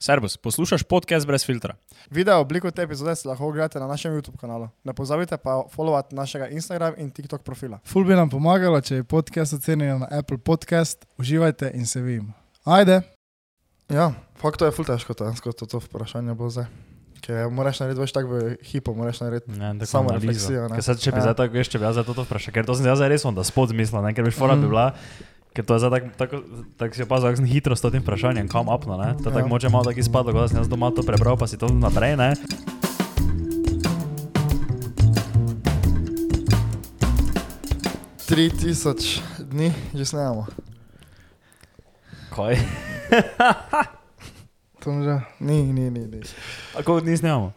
Servus, poslušaš podcast brez filtra. Video obliko te epizode si lahko ogledate na našem YouTube kanalu. Ne pozabite pa followati našega Instagram in TikTok profila. Ful bi nam pomagalo, če je podcast ocenjen na Apple Podcast. Uživajte in se vidimo. Ajde! Ja, fakt to je ful težko, to, to, to vprašanje bo zdaj. Ker moraš narediti več tako v hipo, moraš narediti. Ne, Samo analizo. refleksijo, ne. Ker sad, če bi Ja. zdaj tako, veš, če bi jaz zdaj to vprašal, ker to sem jaz res onda spod zmislil, ne, ker bi fora bi Mhm. bila, ker to je zdaj tako, tako, tako si opazil, kako sem hitro s tem vprašanjem, kam apno, ne. To je tako Ja. moče malo tako izpadlo, kot da sem jaz doma to prebral, pa si to naprej, ne. Tri tisoč dni, že snemamo. Kaj? Tom že. Ni, ni, ni, ni. A koliko dni snemamo?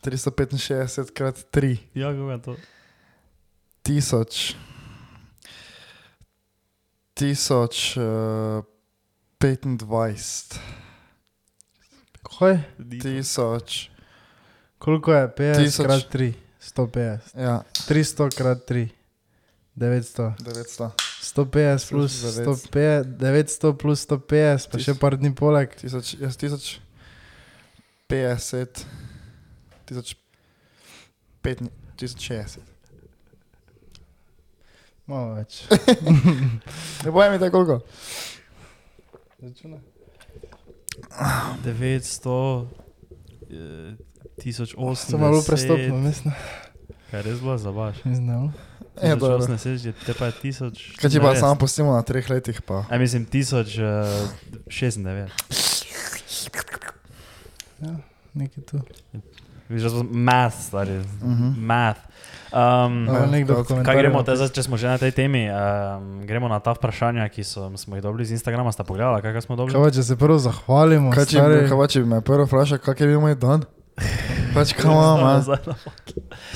365 krat 3 Ja, kako je to? tisoč. Tisoč uh, 25. Kaj? Tisoč. Koliko je 50 Tisoč. krat 3? 150. Ja, 300 krat 3. 900. 900. 150 plus 150, 900 plus 150, pa še par dni poleg. Tisoč, jaz tisoč 50, tisoč 5, tisoč 60. Malo več. Ne bojem mi tako koliko. Računaj. 900, eh, 1080. Sem malo prestopno, mislim. Kaj res bilo zabaš? Ne znam. Je, dobro. 1080, te pa je 1000. Kaj če pa ne, samo pustimo na treh letih pa. A mislim 1096. Ja, nekaj tu. Viš, da sem math, stari. Mhm. Math. Um, v kaj kaj gremo, te, zdaj, če smo že na tej temi, um, gremo na ta vprašanja, ki so, smo jih dobili z Instagrama, sta pogledala, kaj smo dobili? Kaj če se prvo zahvalimo, Kaj če, stari, kaj če bi me prvo vprašal, kak je bil moj dan? Pač kam imam,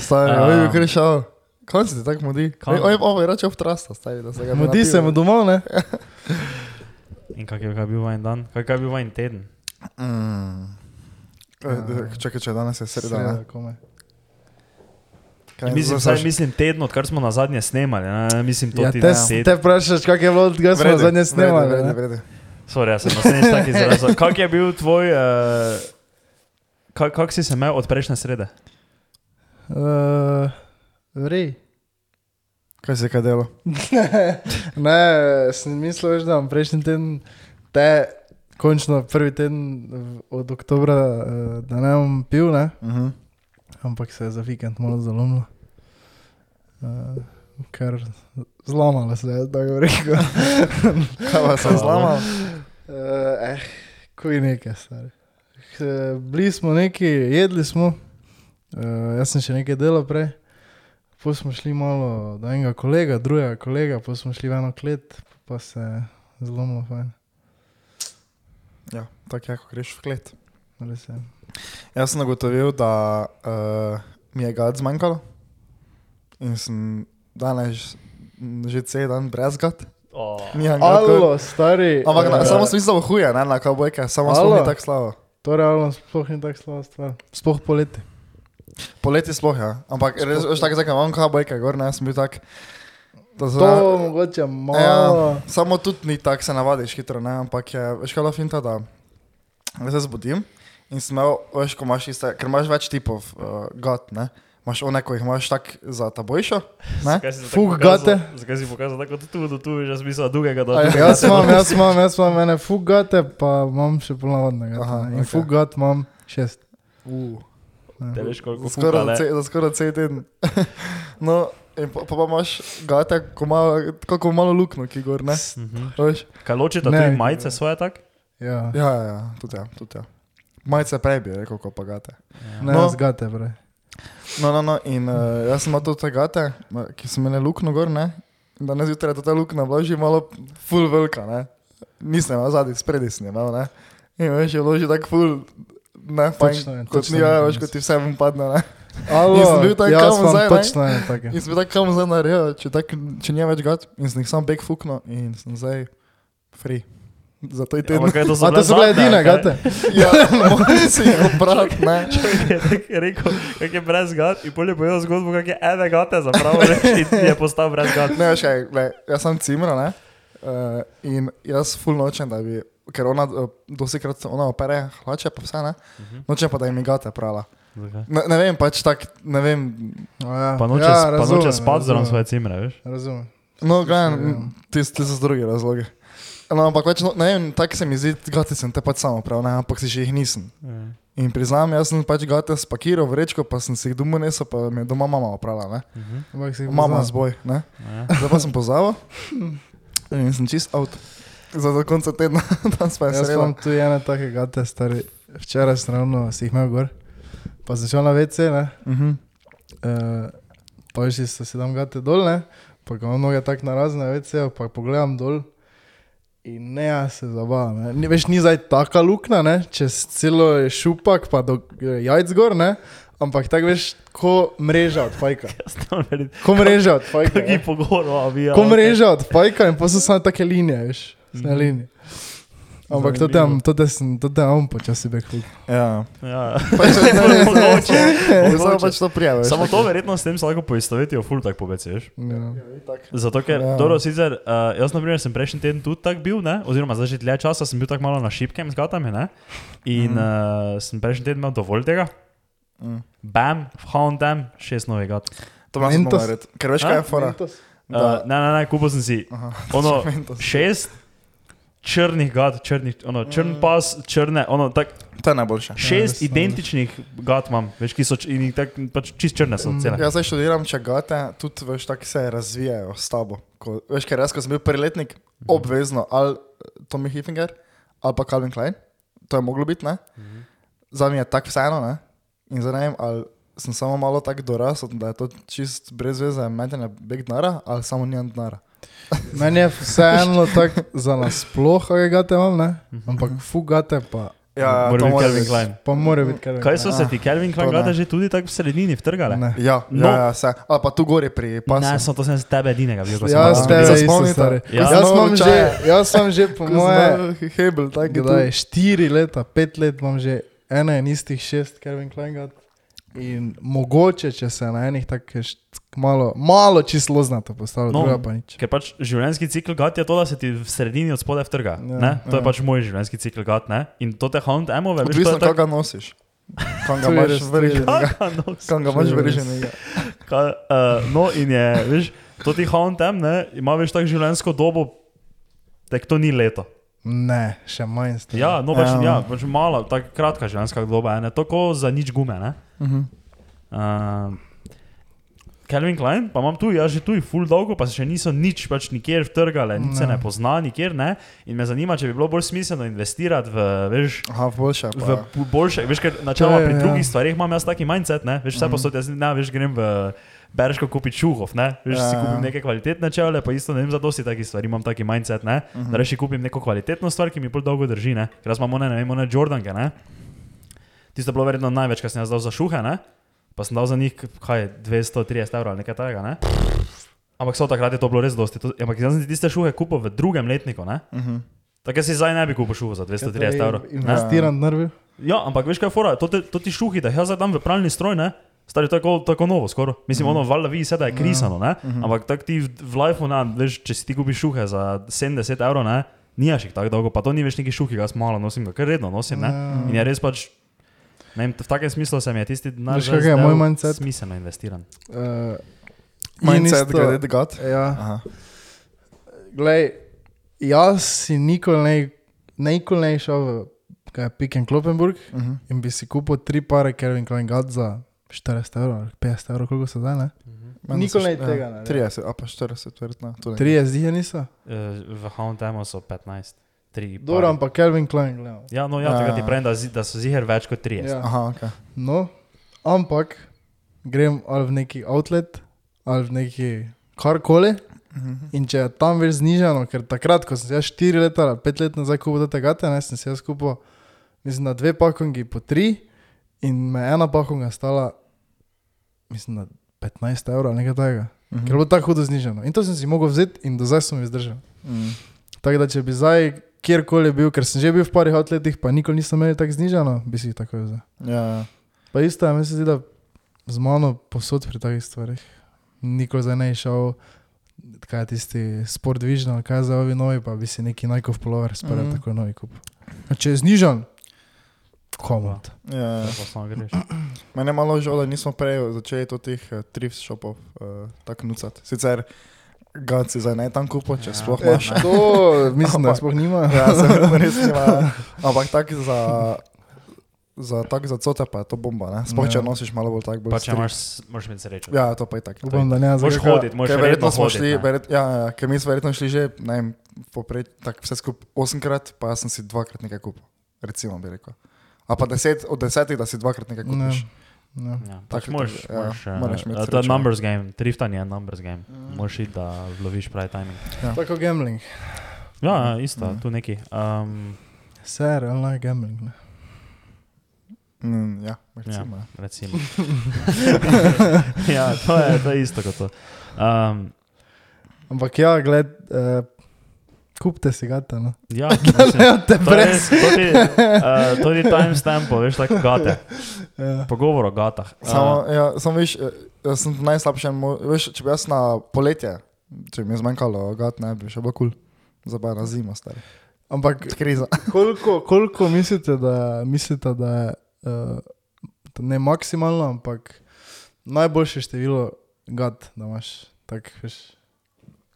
stari, A. oj, bi kar šel. Kam se ti tako mudi? Oj, oj, oj, reče v trasta, stari, da se ga ne Mudi se mu domov, ne? In kak je, kak je bil vajen dan? Kak je bil vajen teden? Mm. Eh, Čakaj, če danes je sreda. Sreda. Kaj, Mislim, zdaj saj, mislim teden, odkar smo na zadnje snemali, ne? mislim to Ja, ti te, deset. te vprašaš, kak je bilo, odkar smo Vrede, zadnje vrede, snemali. vrede, ne? vrede. Sorry, jaz sem naslednjič tak izrazil. Kak je bil tvoj, uh, kak, kak si se imel od prejšnje srede? Uh, Vrej. Kaj si kaj delo? ne, sem mislil, veš, da bom prejšnji teden, te, končno prvi teden od oktobra, eh, da ne bom pil, ne? Uh -huh. Ampak se je za vikend malo zalomilo. Uh, ker zlomalo se je, tako bi rekel. Kaj pa sem zlamal? Uh, eh, kuj nekaj, stari. Eh, Bili smo neki, jedli smo, uh, jaz sem še nekaj delal prej. Potem smo šli malo do enega kolega, drugega kolega, potem smo šli v eno klet, pa se je zlomilo fajn. Ja, tako je, ko greš v klet. Res je. Jaz sem ugotovil, da uh, mi je gad zmanjkalo in sem danes že cel dan brez gad. Oh. Alo, stari. Ampak na, eh, samo smisel huje, ne na kavbojke, samo smo mi tako slabo. To realno sploh ni tako slaba stvar. Sploh poleti. Poleti sploh, ja. Ampak res, veš tako, zakaj imam kavbojke, gor ne, sem bil tak. To za- mogoče Ja, malo. samo tudi ni tako, se navadiš hitro, ne, ampak je, veš kaj je finta, da se zbudim in sem imel, veš, ko imaš iste, ker imaš več tipov uh, gat, ne, imaš one, ko jih imaš tak za tabojšo, ne, Fug gate. Zakaj si pokazal tako tu, do tu, že smisel drugega do A ja. Jaz imam, jaz imam, jaz imam ene fugate, pa imam še polnavadnega. Aha, In okej. fugat imam šest. uh, Te veš koliko skoraj fukale. za ce- skoraj cel teden. no, in pa, pa, imaš gate, ko malo, kako malo lukno, ki gor, ne, Mhm. veš. Kaj ločita Ne. tudi majice svoje tak? Ja. Ja, ja, ja, tudi ja, tudi ja. Majce prej bi rekel, ko pa gate. Ne, No. no. zgate, bre. No, no, no, in uh, jaz sem imel te gate, ki so imeli luknjo gor, ne? In danes zjutraj je ta luknja bila že malo full velika, ne? Nisem imel zadnji, spredi sem imel, ne? In veš, je bilo že tako full, ne, fajn, Točno je, kot ni, je, ja, veš, kot ti vse vem padne, ne? Alo, In sem bil tako jaz kam zdaj, ne? točno ene take. In sem bil tako kam zdaj naredil, če, tak, če ni več gat, in sem jih sam bek fuknil in sem zdaj free. Za je teden. Ampak kaj to so A to so bile zadnje, edine gate? Ja, moram si jih obrati, ne? je tako rekel, kak je brez gat in polje povedal zgodbo, kak je ene gate zapravo reči in je postal brez gat. Ne, kaj, glej, jaz sem cimro, ne? Uh, in jaz full nočem, da bi ker ona uh, dosikrat ona opere hlače, pa vse ne. Mhm. Noče pa da jim gate prala. Ne, ne vem, pač tak, ne vem. Ja, Pa noče, ja, ja, pa noče spati zraven svoje cimre, veš? Razumem. No, Ja. gledaj, ti, ti so z druge razloge. No, ampak pač, no, ne vem, tako se mi zdi, gati sem te pač samo prav, ne, ampak si še jih nisem. Ja. In priznam, jaz sem pač gate spakiral v vrečko, pa sem si jih domov nesel, pa mi je doma mama oprala, ne. Mhm. Ampak si jih Mama poznam. z boj, ne. Ja. Zdaj pa sem pozabil in sem čist out. Za do konca tedna, danes pa je Jaz sreda. imam tu ene take gate, stari. Včeraj sem ravno si jih imel gor, pa sem šel na WC, ne. Mhm. Uh, pa že se si dam gate dol, ne. Pa ko imam noge tako narazne, WC, pa pogledam dol. In ne, jaz se zabavam. Ni, veš, ni zdaj taka luknja, ne, čez celo šupak, pa do eh, jajc gor, ne. Ampak tako veš, ko mreža od fajka. Ko mreža od fajka. Kaki ne. pogovor, a vi. Ko mreža od fajka in pa so samo take linije, veš, Mhm. na liniji. Ampak to tam, to tam, to tam počasi bek hud. Ja. Ja. Pač, ne, ne, ne, Mogoče. Samo pač to prijave. Samo to verjetno s tem se lahko poistovetijo ful tak po veci, veš? Ja. Zato, ker, Ja. dobro, sicer, uh, jaz, na primer, sem prejšnji teden tudi tak bil, ne? oziroma zdaj že dlje časa sem bil tako malo na šipkem z gatami, ne? in mm. uh, sem prejšnji teden imel dovolj tega. Mm. Bam, v Houndam, šest novih gat. To imaš samo Mentos. narediti. Ker veš, kaj je fora. Uh, ne, ne, ne, kupil sem si Aha. ono šest črnih gat, črnih, ono, črn pas, črne, ono, tak, To je najboljše. šest res, identičnih gat imam, veš, ki so in tak, pač čist črne so cele. Jaz zdaj študiram čagate, tudi veš, tako se razvijajo s tabo. Ko, veš, ker jaz, ko sem bil prvi letnik, obvezno ali Tommy Hilfiger ali pa Calvin Klein, to je moglo biti, ne? Za me je tako vseeno, ne? In zdaj ne vem, ali sem samo malo tako dorasel, da je to čist brez veze, metenje beg denara ali samo nijem denara. Meni je vseeno tako za nasploh, kaj gate imam, ne? Ampak fugate pa, Ja, Mora biti Calvin biti. Klein. pa mora biti kar Kaj so se ti Calvin Klein to ne. gata že tudi tako v sredini vtrgale? Ne. Ja, No. ja, ja, vse. Ali pa tu gori pri pasu. Ne, sem to sem z tebe edinega bil. ko sem Jaz malo tebe. Se spomnite? stari. Ja. Jaz imam že, jaz sem že po moje, Hebel, tako je kdaj, to. štiri leta, pet let imam že ene in istih šest Calvin Klein gat. In mogoče, če se na enih tako malo, malo čisto znato postavlja, No. druga pa nič. Ker pač življenjski cikl gat je to, da se ti v sredini od spodaj vtrga. Ja, Ja, to je ja. pač moj življenjski cikl gat. Ne? In to te hound emove, veš, Odvisno, je kako ga nosiš. Kam ga je imaš je nos. Kam ga imaš je. Ka, uh, no, in je, veš, to ti hound em, ne, ima več tako življenjsko dobo, tek to ni leto. Ne, še manj stari. Ja, no, pač, Ja. ja, pač mala, tako kratka življenjska doba, ne, to ko za nič gume, ne. Mhm. Uh, Calvin Klein, pa imam tu, jaz že tu, full dolgo, pa se še niso nič pač nikjer vtrgale, nič se Ne. ne pozna, nikjer ne. In me zanima, če bi bilo bolj smiselno investirati v, veš, Aha, boljše. v Pa. pu- boljše, veš, ker načeloma To je, pri ja. drugih stvarih imam jaz taki mindset, ne, veš, vse Mhm. posod, jaz ne, veš, grem v Berško kupiti čuhov, ne, veš, si Ja, kupim ja. neke kvalitetne čevlje, pa isto ne vem, za dosti takih stvari imam taki mindset, ne, Mhm. da reši kupim neko kvalitetno stvar, ki mi bolj dolgo drži, ne, ker jaz imam one, ne vem, one Jordanke, ne, tisto je bilo verjetno največ, kar sem jaz dal za šuhe, ne, pa sem dal za njih, kaj, 230 evrov ali nekaj takega, ne. Ampak so takrat je to bilo res dosti. To, ampak jaz sem si tiste šuhe kupil v drugem letniku, ne? Mhm. Tako jaz si zdaj ne bi kupil šuho za 230 evrov. ne. Investiran nervi. Ja, ampak veš kaj je fora, to, te, to ti šuhi, da jaz zdaj dam v pralni stroj, ne? Stari tako, tako novo, skoro. Mislim, ono valjda vi se da je krisano, ne? Ampak tako ti v, lifeu, če si ti kupiš šuhe za 70 evrov, ne? Nijaš jih tako dolgo, pa to ni več neki šuhi, jaz malo nosim, ga kar redno nosim, ne? Ja. In je res pač, ne vem, v takem smislu se mi je tisti je zdel moj mindset? Smiselno investiran. Uh, Mindset, glede gat. Ja, Aha. glej, jaz si nikoli ne, nikoli ne šel v Pick and Kloppenburg Mhm. in bi si kupil tri pare Calvin Klein gat za 40 evrov ali 50 evrov, koliko se zdaj, ne? Meni Nikoli so- ne ja, tega ne, ne. 30, a pa 40, verjetno. tu nekje. 30 zdi je niso. Eh, V Houndemu so 15, 3. Dobro, ampak Calvin Klein, gledam. Ja, no, ja, Ja, tega ti ja. pravim, da, da so ziger več kot 30. Ja. Aha, ok. No, ampak grem ali v neki outlet ali v neki karkoli. Mhm. In če je tam več znižano, ker takrat, ko sem se jaz 4 leta ali 5 let nazaj kupil te gate, ne, sem se jaz kupil, mislim, na dve pakongi po 3 in me ena pakonga stala, mislim, na 15 evrov ali nekaj takega. Mhm. Ker je bilo tako hudo znižano. In to sem si mogel vzeti in do zdaj sem jih zdržal. Mhm. Tako da, če bi zdaj kjerkoli bil, ker sem že bil v parih outletih, pa nikoli nisem imel tako znižano, bi si jih tako vzel. Ja, ja. Pa isto je, meni se zdi, da z mano posod pri takih stvarih. Nikoli zdaj ne je šel kaj je tisti sport vižno, kaj je za ovi novi, pa bi si neki najkov polover spravil, mm. tako novi kup. Če je znižan, komod. Ja, greš. Mene je malo žal, da nismo prej začeli to teh uh, thrift shopov uh, tako nucati. Sicer gaci za ne tam kupo, če Ja. ja. sploh E, imaš. to mislim, da sploh nima. Ja, se res nima. ja. Ampak tak za, za, tak za cote pa je to bomba, ne? Sploh če Ja. nosiš malo bolj tak bolj Pa če imaš, moraš imeti srečo. Ja, to pa je tako. Upam, da ne zdaj. hoditi, moraš Ker verjetno smo hoditi. šli, verjet, ja, ja, ker mi smo verjetno šli že, ne vem, poprej, tako vse skupaj osemkrat, pa jaz sem si dvakrat nekaj kupil. Recimo bi rekel. A pa deset, od desetih, da si dvakrat nekaj Ne. kupiš. Ja. Ja, pač moraš, to, ja, moraš, eh, moraš imeti to je numbers game, driftanje je numbers game. Mm. Moraš iti, da loviš pravi timing. Tako gambling. Ja, ja, isto, Mhm. tu neki. Um, Ser, online gambling. Ne. Mm, ja, recimo. Ja. recimo. ja, to je, to je isto kot to. Um, Ampak ja, gled, uh, kupite si ga tam. No. ja, mislim, Ne, te to je brez. tudi, uh, tudi timestampo, veš, tako gate. Ja. Pogovor o gatah. Samo, ja, samo veš, eh, jaz sem najslabši, veš, če bi jaz na poletje, če bi mi zmanjkalo, gat ne bi še bilo kul. Cool. Zdaj na zimo, stari. Ampak Kriza. koliko, koliko mislite, da, mislite, da je uh, ne maksimalno, ampak najboljše število gat, da imaš? Tak, veš,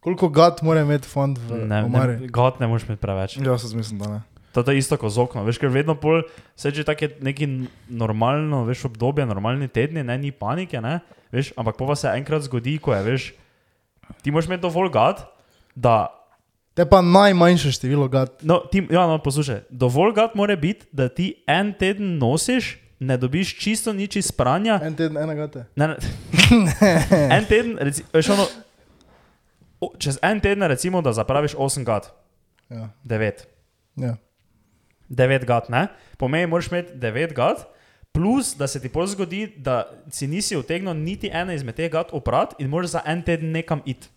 koliko gat mora imeti fond v Ne, omari? ne, gat ne moreš imeti preveč. Ja, se mislim, da ne. To je isto kot z oknom. Veš, ker vedno pol, se že tako neki normalno, veš, obdobje, normalni tedni, ne, ni panike, ne, veš, ampak pa se enkrat zgodi, ko je, veš, ti moraš imeti dovolj gad, da, Te pa najmanjše število gat. no, ti, ja, no, poslušaj, dovolj gad mora biti, da ti en teden nosiš, ne dobiš čisto nič iz pranja, En teden, ena gate. ne, ne, en teden, reci, veš, ono, o, čez en teden, recimo, da zapraviš 8 gad, Ja. 9. Ja. 9 gat, ne? Pomeni, moraš imeti 9 gat, plus da se ti pol zgodi, da si nisi utegnil niti ene izmed teh gat oprati in moraš za en teden nekam iti.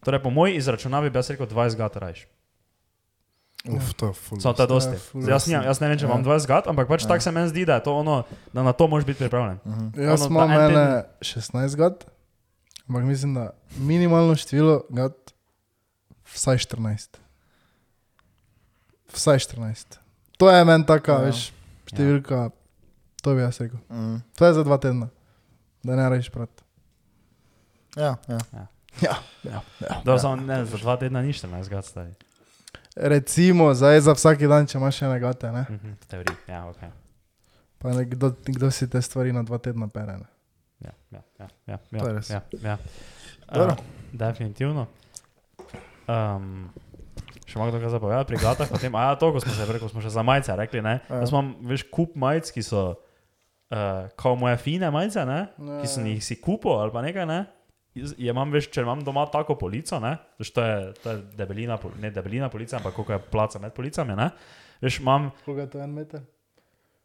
Torej, po moji izračunavi bi jaz rekel 20 gat rajš. Uf, to je ful. Samo to je dosti. Ja, Zdaj, Jaz, jaz ne vem, če imam 20 gat, ampak pač Ja. tako se meni zdi, da, je to ono, da na to moraš biti pripravljen. Mhm. Jaz Ono, imam da en ene 16 gat, ampak mislim, da minimalno število gat vsaj 14. Vsaj 14. To je meni taka, Ja. ja. veš, številka, to bi jaz rekel. Mhm. To je za dva tedna, da ne rečeš prat. Ja, ja. Ja. Ja. ja. Dobro, samo ne, za dva tedna ni 14 gat, stari. Recimo, zdaj za vsak dan, če imaš ene gate, ne? Mhm, v teoriji, ja, ok. pa ne, kdo, kdo si te stvari na dva tedna pere. Ne? Ja, ja, ja, ja, ja, To je res. ja, ja. Uh, definitivno. Um, še malo kaj zapovedati pri gatah, potem, a ja, to, ko smo se rekli, smo še za majice rekli, ne. Ja. Jaz imam, veš, kup majic, ki so, uh, kao moje fine majice, ne, ki sem jih si kupil ali pa nekaj, ne. Je imam, veš, če imam doma tako polico, ne, veš, to je, to je debelina, ne debelina polica, ampak koliko je placa med policami, ne. Veš, imam Koga je to en meter?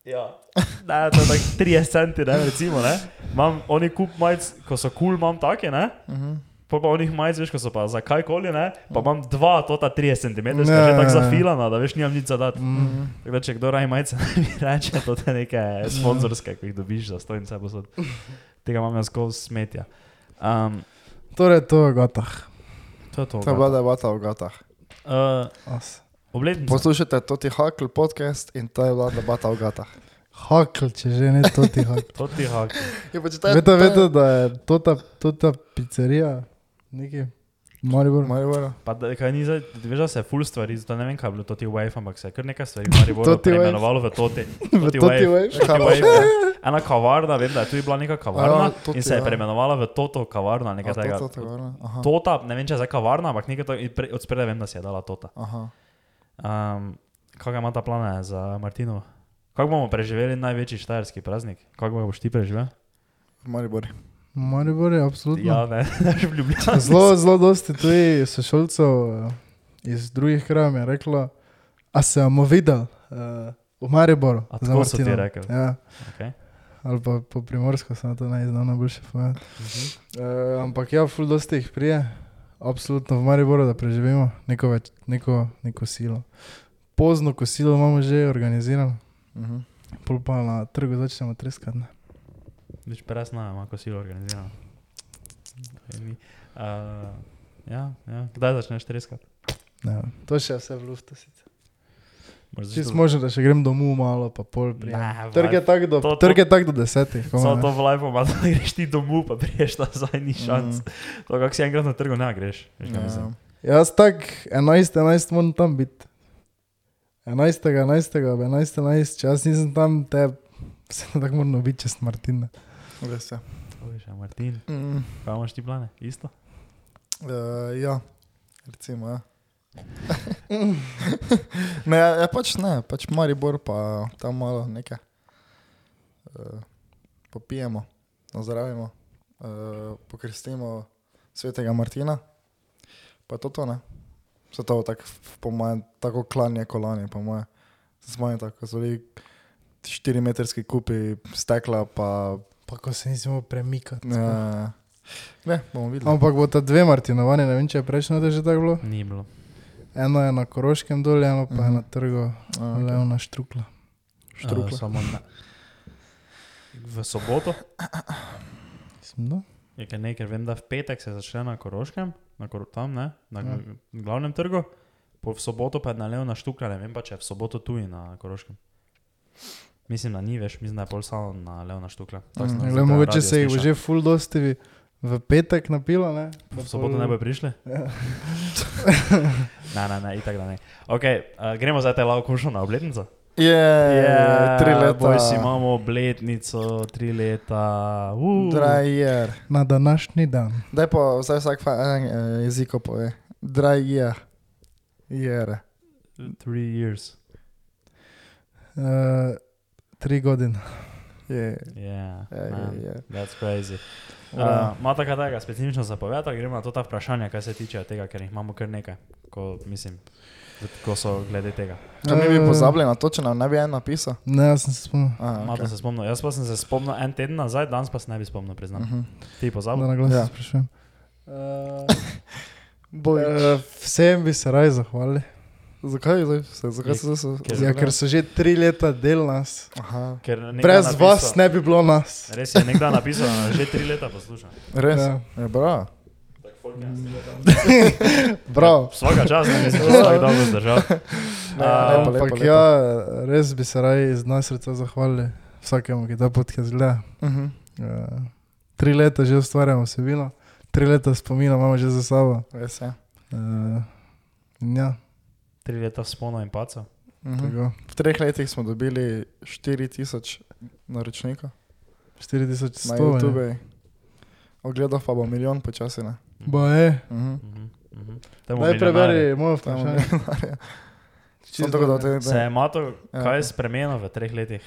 Ja. Ne, to je tako 30 centi, ne, recimo, ne. Imam oni kup majic, ko so kul, cool, imam take, ne. Mhm. Pa pa onih majic, veš, ko so pa za kajkoli, ne. Pa imam dva, tota 30 cm, Ja, že tako zafilana, da veš, nimam nič za dati. Mm. Tako da, če kdo raje majice mi reče, to je neke sponzorske, ki jih dobiš za stojnice posod. Tega imam jaz skozi smetja. Um, Torej, to je gotah. to je to. To je bila debata o gatah. Uh, As. Obletnica. Poslušajte, to ti Hakl podcast in to je bila debata o gatah. Hakl, če že ne to ti hakl. To ti hak. Pa če Veste, veste, da je to ta, to ta pizzerija, neki Maribor. Maribor. Pa da, kaj ni zdaj, veš, da se je full stvari, zato ne vem, kaj je bilo to ti wave, ampak se je kar nekaj stvari v Mariboru Toti wave. preimenovalo v toti. V Toti wave. Wave. Ja. Ena kavarna, vem, da je tu bila neka kavarna Ja, Toti, in se je ja. preimenovala v Toto kavarna, A, nekaj to, tega. Tota, ne vem, če je zdaj kavarna, ampak nekaj od spredaj vem, da si je dala Tota. Aha. Um, kaj ima ta plane za Martino? Kako bomo preživeli največji štajerski praznik? Kako boš ti preživel? V Mariboru. Maribor je absolutno. Ja, ne, ne, v Ljubljani. Zelo, zelo dosti tudi sošolcev eh, iz drugih krajev je reklo, a se bomo videli uh, v Mariboru. A za tako so ti Martinovo." rekli? Ja, Okay. ali pa po primorsko sem to naj znal najboljše povedati. Mhm. Uh, ampak ja, ful dosti jih prije, absolutno v Mariboru, da preživimo neko, več, neko, neko silo. Pozno kosilo imamo že organizirano, Mhm. pol pa na trgu začnemo treskati. ne. Več presna, ima kosilo organizirano. Uh, ja, ja. Kdaj začneš treskati? Ne, vem. to še vse v luftu sicer. Čist začeti- možno, da še grem domov malo, pa pol prijem. Trg je tak do, to- to- trg je tak do desetih. Samo to v ima, da greš ti domov, pa priješ nazaj, ni šans. Mhm. To, kako si enkrat na trgu, ne greš. Veš. Ja. Jaz tak 11, 11 moram tam biti. 11, 11, 11, 11, če jaz nisem tam, te se ne tako moramo biti čez Martina. Res je. Še Martin. Mm. Kaj imaš ti plane? Isto? Uh, ja, recimo. Ja. ne, ja, ja, pač ne, pač Maribor, pa tam malo nekaj. Uh, popijemo, nazdravimo, uh, pokrstimo svetega Martina, pa to to ne. Vse to tako, po mojem, tako klanje kolanje, po mojem. Smo jim tako, so bili 4 metrski kupi stekla, pa Pa ko se nismo premikati. uh, ne, bomo videli. Ampak bo ta dve Martinovani, ne vem, če je prejšnjo leto že tako bilo. Ni bilo. Eno je na Koroškem dol, eno pa je Mhm. na trgu Uh, Leona Štrukla. Štrukla. Uh, samo na, v soboto Mislim, da. je kaj nekaj, vem, da v petek se začne na Koroškem, na Kor tam, ne, na Ja. glavnem trgu, po v soboto pa je na Leona Štukla, ne vem pa, če je v soboto tuji na Koroškem. Mislim, da ni več, mislim, da je pol samo na Leona Štukla. Mhm. na Glej, ZDA mogoče se jih že full dostivi v petek napilo, ne? V soboto ne bo prišli? Ja. ne, ne, ne, itak da ne. Ok, uh, gremo zdaj te laukušo na obletnico. Je, yeah, tri leta. Boj si imamo obletnico, tri leta. Uh. Drajer. Na današnji dan. Daj pa vsaj vsak en eh, jeziko pove. Drajer. Jer. Three years. Uh, tri godine. Je. Yeah, Je, man, je, je. that's crazy. Ja. Uh, Ima tako tega specifično zapovedati, gremo na to ta vprašanja, kaj se tiče tega, ker jih imamo kar nekaj, ko, mislim, ko so glede tega. Če mi bi Eh, pozabili na to, če nam ne bi en napisal. Ne, jaz sem se spomnil. Malo okay. se spomnim. Jaz pa sem se spomnil en teden nazaj, danes pa se ne bi spomnil, priznam. uh -huh. Ti pozabil? na glas Ja. ja. sprašujem. Uh, Boj. uh, vsem bi se raj zahvalili. Zakaj zdaj se, zakaj se zdaj Ker- Ja, ker so že tri leta del nas. Aha, Ker nekdo je Brez napisal- vas ne bi bilo nas. Res je nekdo napisal, da že tri leta posluša. res? Ja. Je bravo. Prav. Vsaka čas, da je vsak dobro zdržal. Ampak lepo, ja, res bi se raj iz nas srca zahvalili vsakemu, ki ta podcast gleda. Uh -huh. Uh, tri leta že ustvarjamo vsebino, tri leta spomina imamo že za sabo. Res je. Uh, ja, Tri leta spona in paca. Tako. V treh letih smo dobili 4000 naročnikov 4100. na. YouTube. Ogledov pa bo milijon počasi. ne. Ba je. Uh -huh. Mhm, mhm. Temu Daj preberi moje Tam vprašanje. Se je Mato Ja. kaj spremenil v treh letih?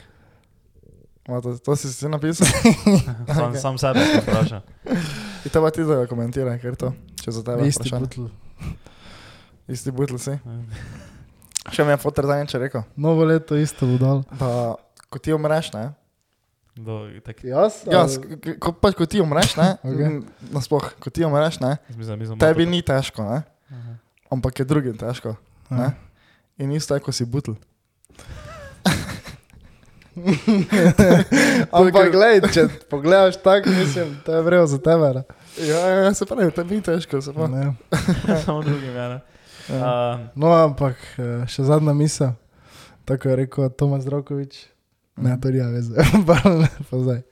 Ma, to, to si si napisal. Sam, sam sebe sem vprašal. In te pa ti da komentiraj, ker to, če za tebe Isti butl. Isti butl si. Še mi je fotor zadnjič rekel, Novo leto isto bo dal. da ko ti umreš, ne? Do, tak, Jaz? Ja, k- ko, pač, ko ti umreš, ne? Okay. Nasploh, ko ti umreš, ne? mislim, mislim, Tebi ni težko, ne? Aha. Ampak je drugim težko. Ne? In isto je, ko si butl. Ampak glej, če pogledaš tako, mislim, to je vrejo za tebe. ne. Ja, ja, se pravi, tebi ni težko, se pravi. Ne. Samo drugim, ja. ne. Uh, No, ampak eh, še zadnja misel, tako je rekel Tomas Zdravkovič. Ne, to ni veze, pa zdaj.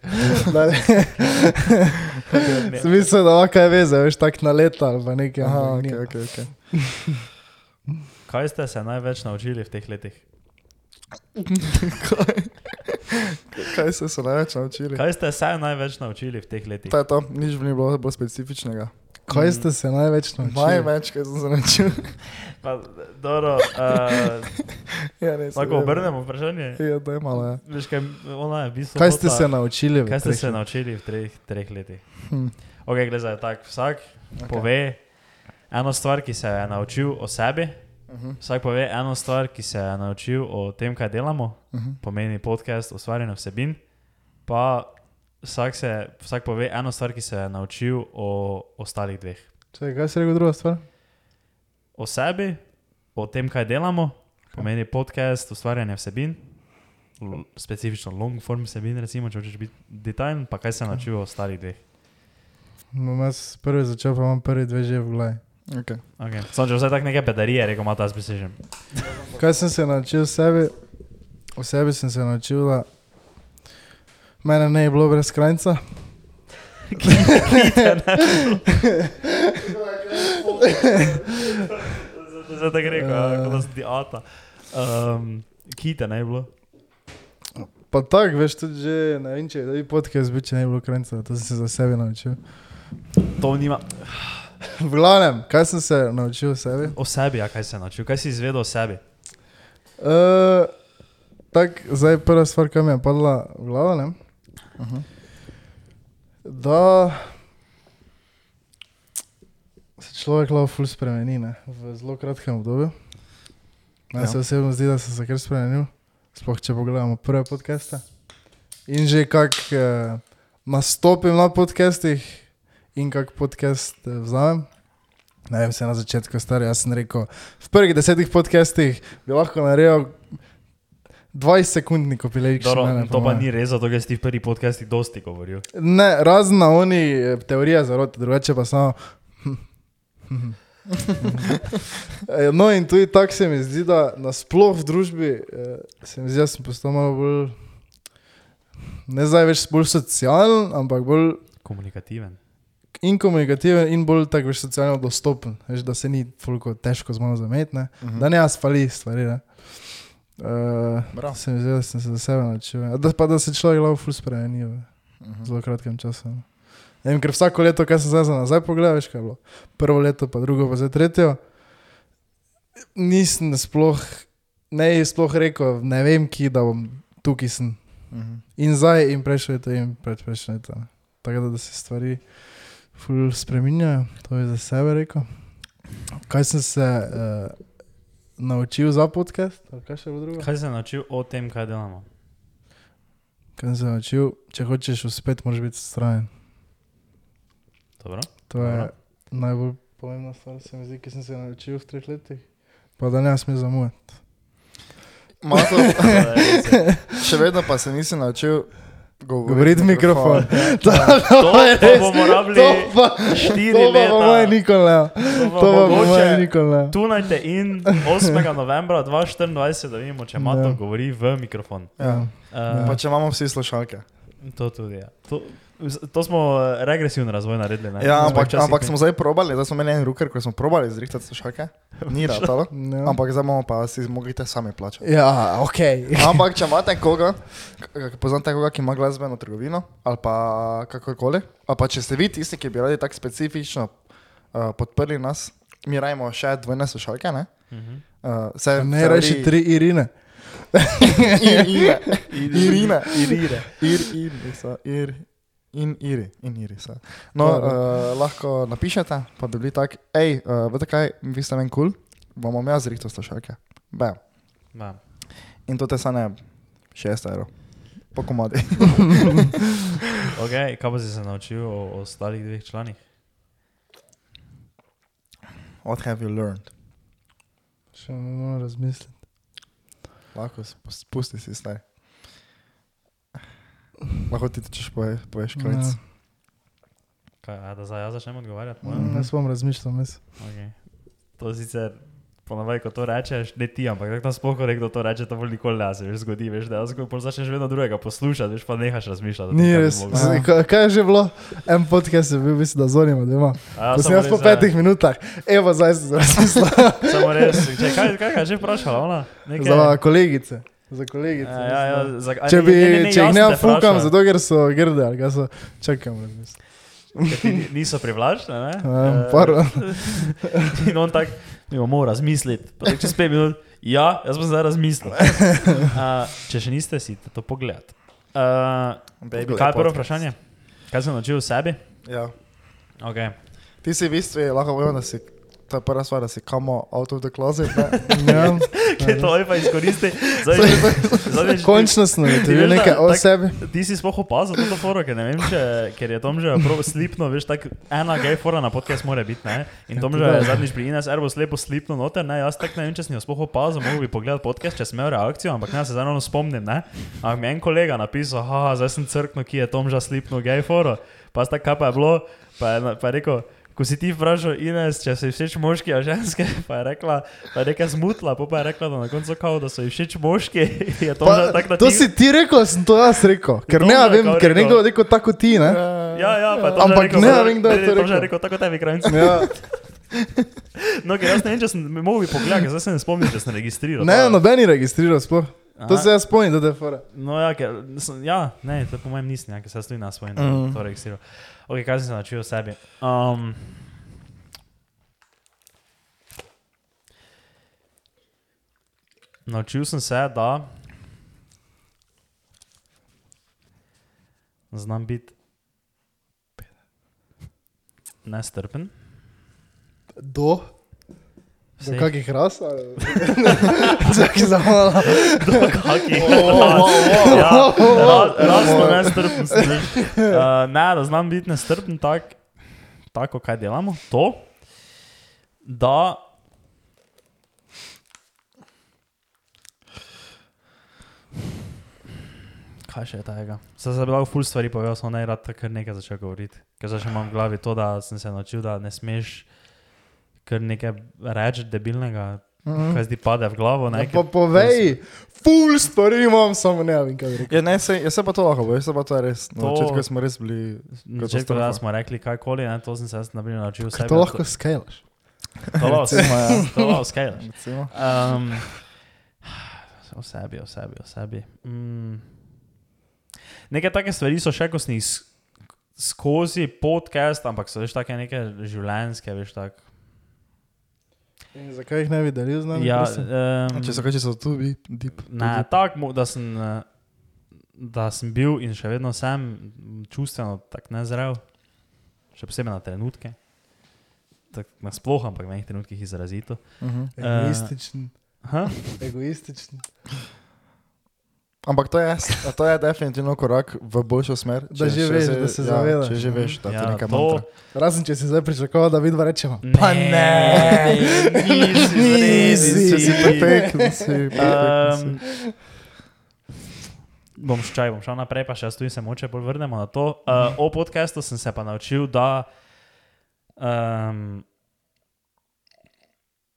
Mislil, da ima kaj veze, veš, tako na leta ali pa nekaj. Aha, ampak ok, ni. ok, ok. kaj ste se največ naučili v teh letih? Kaj? Kaj ste se največ naučili? Kaj ste se največ naučili v teh letih? To je to, nič ni bilo bolj specifičnega. Kaj ste se največ naučili? Največ, kaj sem se naučil. Pa, dobro, uh, ja, res. lahko obrnemo vprašanje. Ja, da je malo, ja. Veš, kaj, ona je v bistvu Kaj ste se naučili? v Kaj ste se naučili v treh, treh letih? Hm. Ok, gledaj, tak, vsak Okay. pove eno stvar, ki se je naučil o sebi, Uh -huh. vsak pove eno stvar, ki se je naučil o tem, kaj delamo, Uh -huh. pomeni podcast, ustvarjanje vsebin, pa vsak, se, vsak pove eno stvar, ki se je naučil o ostalih dveh. Čakaj, kaj si rekel druga stvar? O sebi, o tem, kaj delamo, pomeni podcast, ustvarjanje vsebin, specifično long form vsebin, recimo, če hočeš biti detajlen, pa kaj se je naučil o ostalih dveh. Bom jaz prvi začel, pa imam prvi dve že v glavi. Okay. Okay. Sam če vse tak neke pedarije, rekel, ima ta specižen. Kaj sem se naučil o sebi? O sebi sem se naučil, da mene ne je bilo brez krajca. Zdaj tako rekel, uh, kot da si ti ata. Um, Kite ne je bilo. Pa tako, veš, tudi že, ne vem, če je podcast bil, če ne je bilo krajca, to sem se za sebe naučil. To nima. V glavnem, kaj sem se naučil o sebi? O sebi, ja, kaj si se naučil, kaj si izvedel o sebi. Uh, tako, zdaj prva stvar, ki mi je padla v glavo, ne? Uh -huh. da se človek lahko ful spremeni ne? v zelo kratkem obdobju. Meni Ja. se osebno zdi, da sem se kar spremenil, sploh če pogledamo prve podcaste. In že kak eh, nastopim na podcastih in kak podcast eh, vzamem. Ne vem, se na začetku star, jaz sem rekel, v prvih desetih podcastih bi lahko naredil 20 sekundni kopilejk. Dobro, to pa ni res, zato ker si ti v prvi podcasti dosti govoril. Ne, razen na oni eh, teorije zarote, drugače pa samo. Eh, no, in tudi tako se mi zdi, da nasploh v družbi eh, se mi zdi, da sem postal malo bolj, ne zdaj več bolj socialen, ampak bolj Komunikativen. in komunikativen in bolj tako več socialno dostopen. Veš, da se ni toliko težko z mano zameti, ne? Mhm. da ne jaz fali stvari. Ne? Uh, Bravo. se mi zdi, da sem se za sebe naučil. Da, pa da se človek lahko ful spremeni v Mhm. zelo kratkem času. no. Ne vem, ker vsako leto, kaj sem zdaj za nazaj pogledal, veš kaj je bilo. Prvo leto, pa drugo, pa zdaj tretje. Nisem sploh, ne sploh rekel, ne vem, ki da bom tukaj sem. Mhm. In zdaj, in prejšnje leto, in predprejšnje leto. ne. Tako da, da se stvari ful spreminjajo, to je za sebe rekel. Kaj sem se uh, naučil za podcast? Kaj? Kaj se naučil o tem, kaj delamo? Kaj se naučil, če hočeš uspeti, moraš biti strajen. Dobro? To je Dobro. najbolj pomembna stvar, se mi zdi, ki sem se naučil v treh letih. Pa da ne smem zamujati. Je ja. še vedno pa se nisem naučil govoriti. V mikrofon. To, To pa bomo rabili To pa, štiri to leta. mojem nikoli ne. To To po mogoče ne. Tunajte in 8. novembra 2024, da vidimo, če Mato Ja. govori v mikrofon. ja. Uh, Pa če imamo vsi slušalke. To tudi je. To, to smo eh, regresivni razvoj naredili. Ne? Ja, ampak, ampak smo zdaj probali, zdaj smo imeli en ruker, ko smo probali zrihtati slušalke. Ni ratalo. Ja. Ampak zdaj bomo pa si mogli te sami plačati. Ja, ok. Ampak če imate koga, poznate koga, ki ima glasbeno trgovino ali pa kakorkoli, ali pa če ste vi tisti, ki bi radi tako specifično uh, podprli nas, mi rajmo še dvojne slušalke, ne? Mhm. Uh, se, Ne reči tri Irine. Irine. Irine. Irine. Ir, ir, so, ir, in iri, in iri. So. No, Dobro. uh, lahko napišete, pa da bi bili tak, hej, uh, veste kaj, vi ste meni kul, cool, bomo imeli zrihto slušalke. Bam. Ja. In to te stane 6 evrov. Po komadi. Okay, kaj pa si se naučil o, o ostalih dveh članih? What have you learned? Še ne morem razmisliti. Lahko spusti si zdaj. Lahko ti tečeš poveš, poveš klic. Ja. Kaj, a, da zdaj jaz začnem odgovarjati? Mm, Jaz bom razmišljal, mislim. Okay. To sicer ponavadi, ko to rečeš, ne ti, ampak tako sploh, ko nekdo to reče, to bolj nikoli ne se veš zgodi, veš, da pol začneš vedno drugega poslušati, veš, pa nehaš razmišljati. Ni kaj res. Kaj je že bilo? En podcast je bil, mislim, da zonima doma. A, Ko sem jaz po ja. petih minutah, evo, zdaj se razmislil. Samo res, če, kaj, kaj, kaj je že vprašala ona? Nekaj? Za kolegice. Za kolegice. Ja, ja, ja, za, da. Če, bi, če jih ne jasno te fukam, vprašala. zato ker so grde, ali kaj so, čakam, ni- niso privlačne, ne? Ja, Eh, pardon. In on tak, mi bomo morali razmisliti. Tako čez 5 minut, ja, jaz sem zdaj razmislil. Uh, če še niste, si to pogledati. Uh, Baby kaj je prvo vprašanje? Kaj sem naučil o sebi? Ja. Okay. Ti si v bistvu, lahko povem, da si to je prva stvar, da si kamo out of the closet. Ne? Ja. Kaj to je pa izkoristi? Zdaj, zdaj, Končno sem da nekaj o tak- sebi. Ti si sploh opazil to foro, ker ne vem, če, ker je Tom že prav slipno, veš, tako ena gej fora na podcast mora biti, ne? In Tom že je zadnjič pri Ines Erbo slepo slipno noter, ne? Jaz tako ne vem, če sem jo sploh opazil, mogoče bi pogledal podcast, če sem imel reakcijo, ampak ne se zdaj ravno spomnim, ne? Ampak mi je en kolega napisal, haha, zdaj sem crkno, ki je Tom že slipno gej foro. Pa sta kaj pa je bilo, pa je, pa je rekel, Ko si ti vprašal Ines, če so ji všeč moški ali ženske, pa je rekla, pa je nekaj zmutila, pa, pa je rekla, da na koncu kao, da so ji všeč moški. Je to tako na to si ti rekel, sem to jaz rekel. Ker To ne že vem, ker je rekel. nekdo rekel tako ti, ne? Ja, ja, pa je to Ampak rekel, ne pa- vem, kdo je to To že rekel. rekel, tako tebi krajci. Ja. No, ker jaz ne vem, če sem mogel pogledati, zdaj se ne spomnim, če sem registriral. Ne, Pa- nobeni registriral sploh. To Aha. se jaz spomnim, da je fora. No, ja, ker, ja, ne, to po mojem nisem, ja, ker se jaz tudi na svoj Mhm. način to registriral. Ok, kaj sem se naučil o sebi? Um, naučil sem se, da znam biti nestrpen. Do? Do Vseh- kakih ras? ali- Čakaj za malo. Kakih? wow, Ja, ra- Rasno nestrpen sem. veš. Uh, Ne, da znam biti nestrpen tak, tako, kaj delamo. To, da Kaj še je tega? Se zdaj bi lahko ful stvari povedal, samo ne rad kar nekaj začel govoriti. Ker zdaj še imam v glavi to, da sem se naučil, da ne smeš kar nekaj reči debilnega, kaj ti pade v glavo. Ja, Ne, pa povej, full stvari imam, samo ne vem, kaj rekel. Ja, ne, se, jaz se pa to lahko, veš, se pa to je res. Na To- začetku smo res bili. Na začetku smo rekli karkoli, ne, to sem se jaz naprimer naučil vse. to lahko skalaš? To lahko Recimo, ja. to lahko skalaš. Um, o sebi, o sebi, o sebi. Mm. Neke take stvari so še, ko sem jih s- skozi podcast, ampak so veš take neke življenjske, veš tak. In zakaj jih ne bi delil z nami? Ja, um, Če so če so tu, bi, deep. Ne, tako, mo- da sem, eh, da sem bil in še vedno sem čustveno tako nezrel, še posebej na trenutke. Tako nasploh, ampak v enih trenutkih izrazito. Uh -huh. Egoističen. Ha? Egoističen. Ampak to je, to je definitivno korak v boljšo smer. Da že veš, da se zavedaš. Če že veš, da Ja, to je neka to- mantra. Razen če si zdaj pričakoval, da vidva rečemo. Pa ne, nisi, nisi. Si perfekten, si perfekten. Um, bom ščaj, bom šel naprej, pa še jaz tudi se moče bolj vrnemo na to. Uh, o podkastu sem se pa naučil, da um,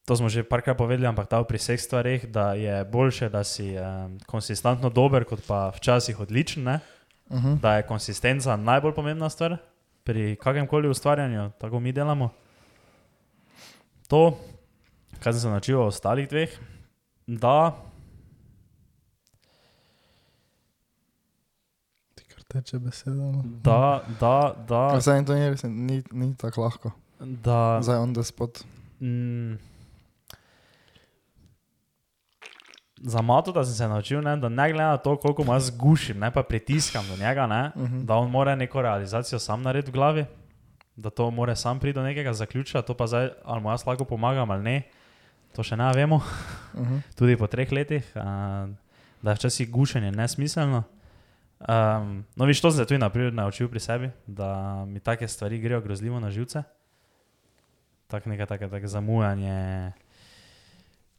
to smo že parkrat povedali, ampak ta pri vseh stvarih, da je boljše, da si um, konsistentno dober, kot pa včasih odličen. Ne? Uh -huh. Da je konsistenca najbolj pomembna stvar pri kakem koli ustvarjanju, tako mi delamo. To, kar sem se naučil o ostalih dveh, da teče beseda. no. da, da, da, Zdaj to ni, ni, ni tako lahko. da Zdaj on the spot. mm, za mato, da sem se naučil, ne, da ne glede na to, koliko mu jaz gušim, ne pa pritiskam do njega, ne, Mhm. da on mora neko realizacijo sam narediti v glavi, da to mora sam priti do nekega zaključka, to pa zdaj, ali mu jaz lahko pomagam ali ne, to še ne vemo. Uh -huh. tudi po treh letih, uh, da je včasih gušenje nesmiselno. Um, no, viš, to sem se tudi naprimer naučil pri sebi, da mi take stvari grejo grozljivo na živce. Tako nekaj takega tak zamujanje,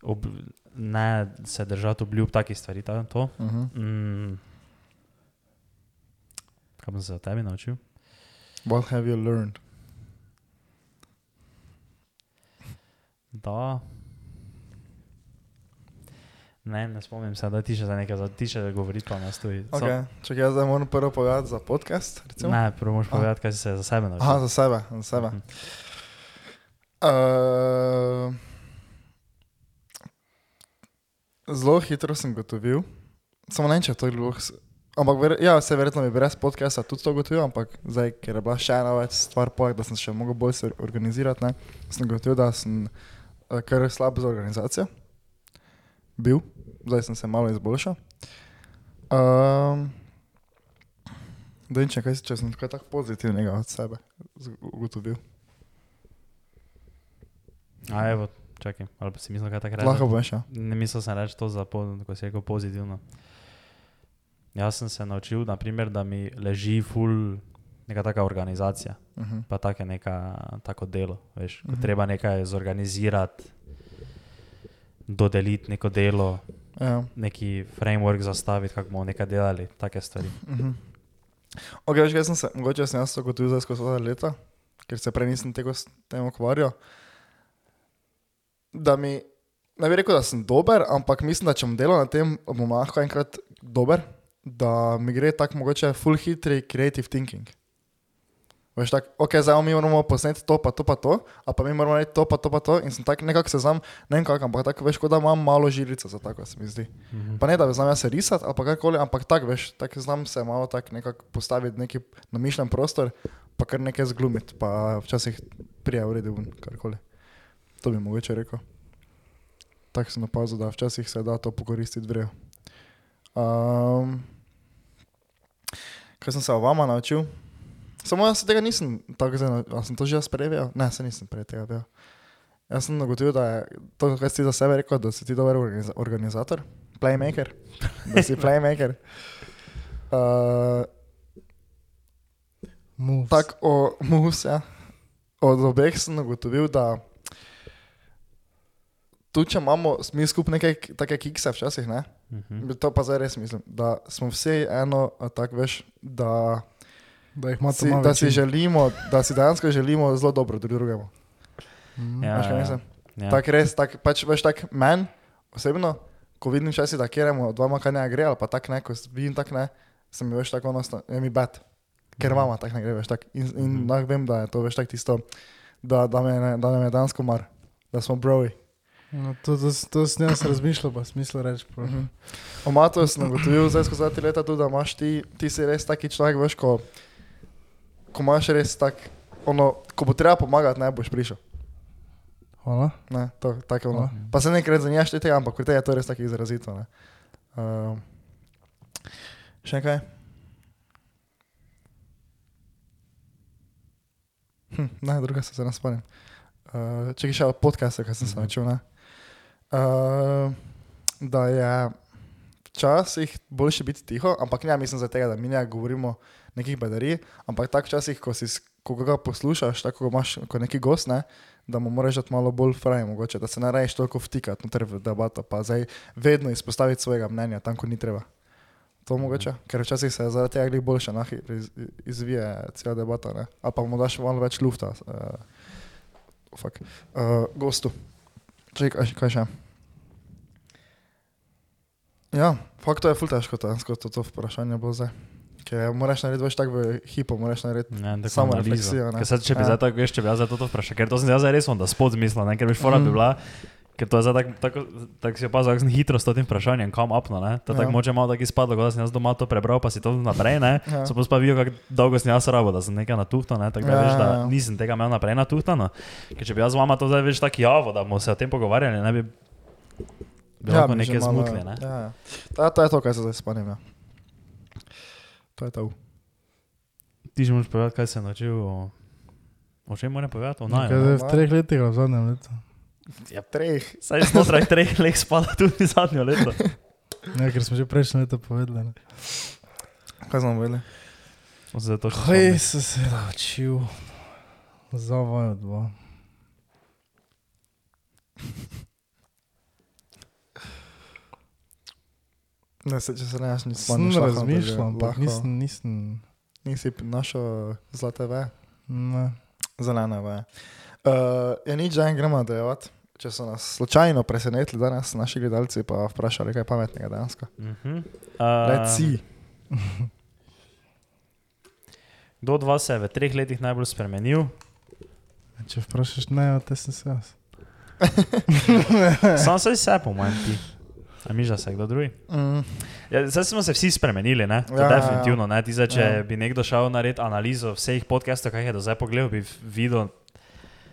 ob, ne se držati obljub takih stvari. Ta, to. Uh -huh. mm. Kaj bom se od tebi naučil? What have you learned? Da. Ne, ne spomnim se, da ti še za nekaj, za ti še govoriti pa nas tudi. Okay. Čakaj, jaz zdaj moram prvo povedati za podcast. Recimo. Ne, prvo moraš povedati, kaj si se za sebe naučil. Aha, za sebe, za sebe. Mhm. Uh, zelo hitro sem gotovil, samo ne če je to bilo. Ampak, ver, ja, se verjetno bi brez podcasta tudi to gotovil, ampak zdaj, ker je bila še ena več stvar, poleg, da sem še mogel bolj se organizirati, ne, sem gotovil, da sem uh, kar slab za organizacijo. Bil, zdaj sem se malo izboljšal. Um, da če kaj, si- če sem tako pozitivnega od sebe ugotovil. A evo, čakaj, ali pa si mislil, kaj tako reče? Lahko boš, ja. Ne mislil sem reči to za, ko si rekel pozitivno. Jaz sem se naučil, naprimer, da mi leži ful neka taka organizacija, Uh -huh. pa take neka, tako delo, veš, ko Mhm. treba nekaj zorganizirati, dodeliti neko delo, Ja. neki framework zastaviti, kako bomo nekaj delali, take stvari. Uh -huh. Ok, veš, kaj sem se, mogoče sem jaz to gotovil zdaj skozi leta, ker se prej nisem tega s tem ukvarjal. Da mi, ne bi rekel, da sem dober, ampak mislim, da če bom delal na tem, bom lahko enkrat dober, da mi gre tako mogoče full hitri creative thinking. Veš, tako, ok, zdaj mi moramo posneti to, pa to, pa to, a pa mi moramo narediti to, pa to, pa to, in sem tako nekako se znam, ne vem kako, ampak tako veš, kot da imam malo žirico za tako, se mi zdi. Mhm. Pa ne, da bi znam jaz se risati ali pa karkoli, ampak tako veš, tako znam se malo tako nekako postaviti neki namišljen prostor, pa kar nekaj zglumiti, pa včasih prija uredi ven, karkoli. To bi mogoče rekel. Tako sem opazil, da včasih se da to pokoristiti vrejo. Um, kaj sem se o vama naučil? Samo jaz se tega nisem tako zdaj, nau- a sem to že jaz preverjal? Ne, se nisem prej tega bil. Jaz sem ugotovil, da je to, kar si za sebe rekel, da si ti dober organiza organizator, playmaker, da si playmaker. Uh. Tako o mus, ja. Od obeh sem ugotovil, da tu, če imamo mi skupaj nekaj k- take kikse včasih, ne? Mhm. To pa zdaj res mislim, da smo vsi eno, tako veš, da, Da jih ima si, da si želimo, da si dejansko želimo zelo dobro drug drugemu. Mm. Ja, Veš, kaj ja. Ja. Tako res, tak, pač veš tak men, osebno, ko vidim včasih, da kjeremo dvama kaj ne gre, ali pa tak ne, ko vidim tak ne, sem mi veš tako ono, sta- je mi bad, ker vama tak ne gre, veš tak. In, in Mhm. mm. vem, da je to veš tak tisto, da, da, me, da nam je dansko mar, da smo broji. No, to, to, to sem jaz razmišljal, pa smisel reči. prav. Mhm. O Matu sem ugotovil zdaj skozi te leta tudi, da imaš ti, ti si res taki človek, veš, ko, ko imaš res tak, ono, ko bo treba pomagati, ne boš prišel. Hvala. Ne, to, tako ono. Hvala. Pa se nekaj zanjaš tega, ampak pri tebi je to res tako izrazito. Ne. Uh, še kaj? Hm, ne, druga se zdaj ne spomnim. Uh, če še od podcasta, ki sem se Mhm. naučil. ne. Uh, da je včasih boljše biti tiho, ampak ne mislim za tega, da mi ne govorimo nekih badarij, ampak tako včasih, ko, si, s- ko ga poslušaš, tako ko imaš kot neki gost, ne, da mu moraš dati malo bolj fraj, mogoče, da se ne raješ toliko vtikati noter v debato, pa zdaj vedno izpostaviti svojega mnenja tam, ko ni treba. To mogoče, ker včasih se zaradi tega glih boljše nahi, iz, izvije cela debata, ne? ali pa mu daš malo več lufta. Uh, fuck. uh, gostu. Čekaj, kaj, še? Ja, fakt to je ful težko, to, to, to vprašanje bo zdaj. Ker moraš narediti več tako v hipu, moraš narediti. Ne, Samo analizo. če bi Ja. zdaj tako, veš, če bi jaz zdaj to vprašal, ker to sem jaz res onda spod zmislil, ker bi fora bi Mhm. bila, ker to je zdaj tako, tako, tako si opazil, sem hitro s tem vprašanjem, kam apno, ne? To je Ja. tako moče malo tako izpadlo, kot da sem jaz doma to prebral, pa si to naprej, ne? Ja. So pa videl, kako dolgo sem jaz rabo, da sem nekaj natuhtal, ne? Tako da Ja, veš, da ja, ja. nisem tega imel naprej natuhtano. Ker če bi jaz z vama to zdaj veš tako javo, da bomo se o tem pogovarjali, ne bi bilo ja, bi že nekaj zmutli, ne? Ja, ja. To, to je to, kar se zdaj spomnim. Ja. To je to. Ti že moraš povedati, kaj se naučil o, o čem moram povedati, o Kaj naju. je ne? v treh letih, v zadnjem letu. Ja, treh. Saj znotraj treh let spada tudi zadnjo leto. Ja, ker smo že prejšnje leto povedali. ne. Kaj smo vedeli? Zdaj to še Kaj spomnim. sem se naučil? Zavajo dva. Ne, se, če se ne, jaz nisem Sem spomnil. razmišljal, ampak lahko. nisem, nisem, Nisi našel zlate ve, ne. zelene ve. Uh, je nič, že en gremo nadaljevati. Če so nas slučajno presenetili danes naši gledalci, pa vprašali kaj pametnega dejansko. Mhm. Let's Um, see. Kdo od vas se je v treh letih najbolj spremenil? Če vprašaš ne, te sem se jaz. Sam se vse po mojem ti. A mi že se kdo drugi? Mm. Ja, zdaj smo se vsi spremenili, ne? To Ja, ja, ja. definitivno. Ne? Ti zdaj, če Ja. bi nekdo šel narediti analizo vseh podcastov, kaj je do zdaj pogledal, bi videl.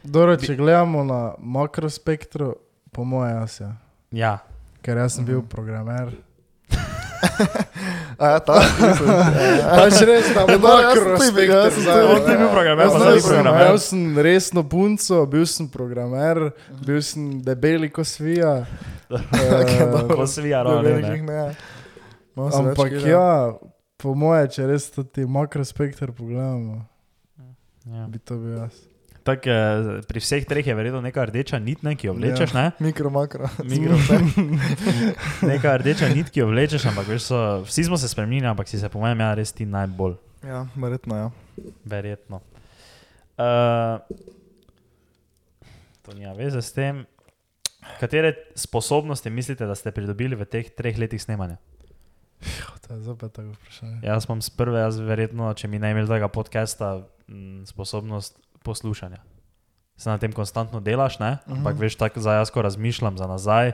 Dobro, če gledamo na makrospektru, po mojem jaz ja. Ja, Ker jaz sem bil Mhm. programer. A ja, ta, mislim, ja. Pač res, da Ja, bo da, jaz sem ti je bil programer, Jaz pa sem, zdaj ni sem, programer. imel sem resno punco, bil sem programer, bil sem debeli ko svija. Okej, Eh, no. Malo se več Ampak ja, po moje, če res ti makrospektr pogledamo, Ja. bi to bil jaz. Tak, eh, pri vseh treh je verjetno neka rdeča nit, ne, ki jo vlečeš, ne? Mikro, makro. Mikro, neka rdeča nit, ki jo vlečeš, ampak veš, so, vsi smo se spremenili, ampak si se po mojem ja res ti najbolj, Ja, verjetno, ja. verjetno. Uh, to nima veze s tem. Katere sposobnosti mislite, da ste pridobili v teh treh letih snemanja? To je zopet tako vprašanje. Jaz imam z prve, jaz verjetno, če mi ne imel tega podcasta, m, sposobnost poslušanja. Se na tem konstantno delaš, ne? Mhm. Ampak veš, tako za jaz, ko razmišljam za nazaj,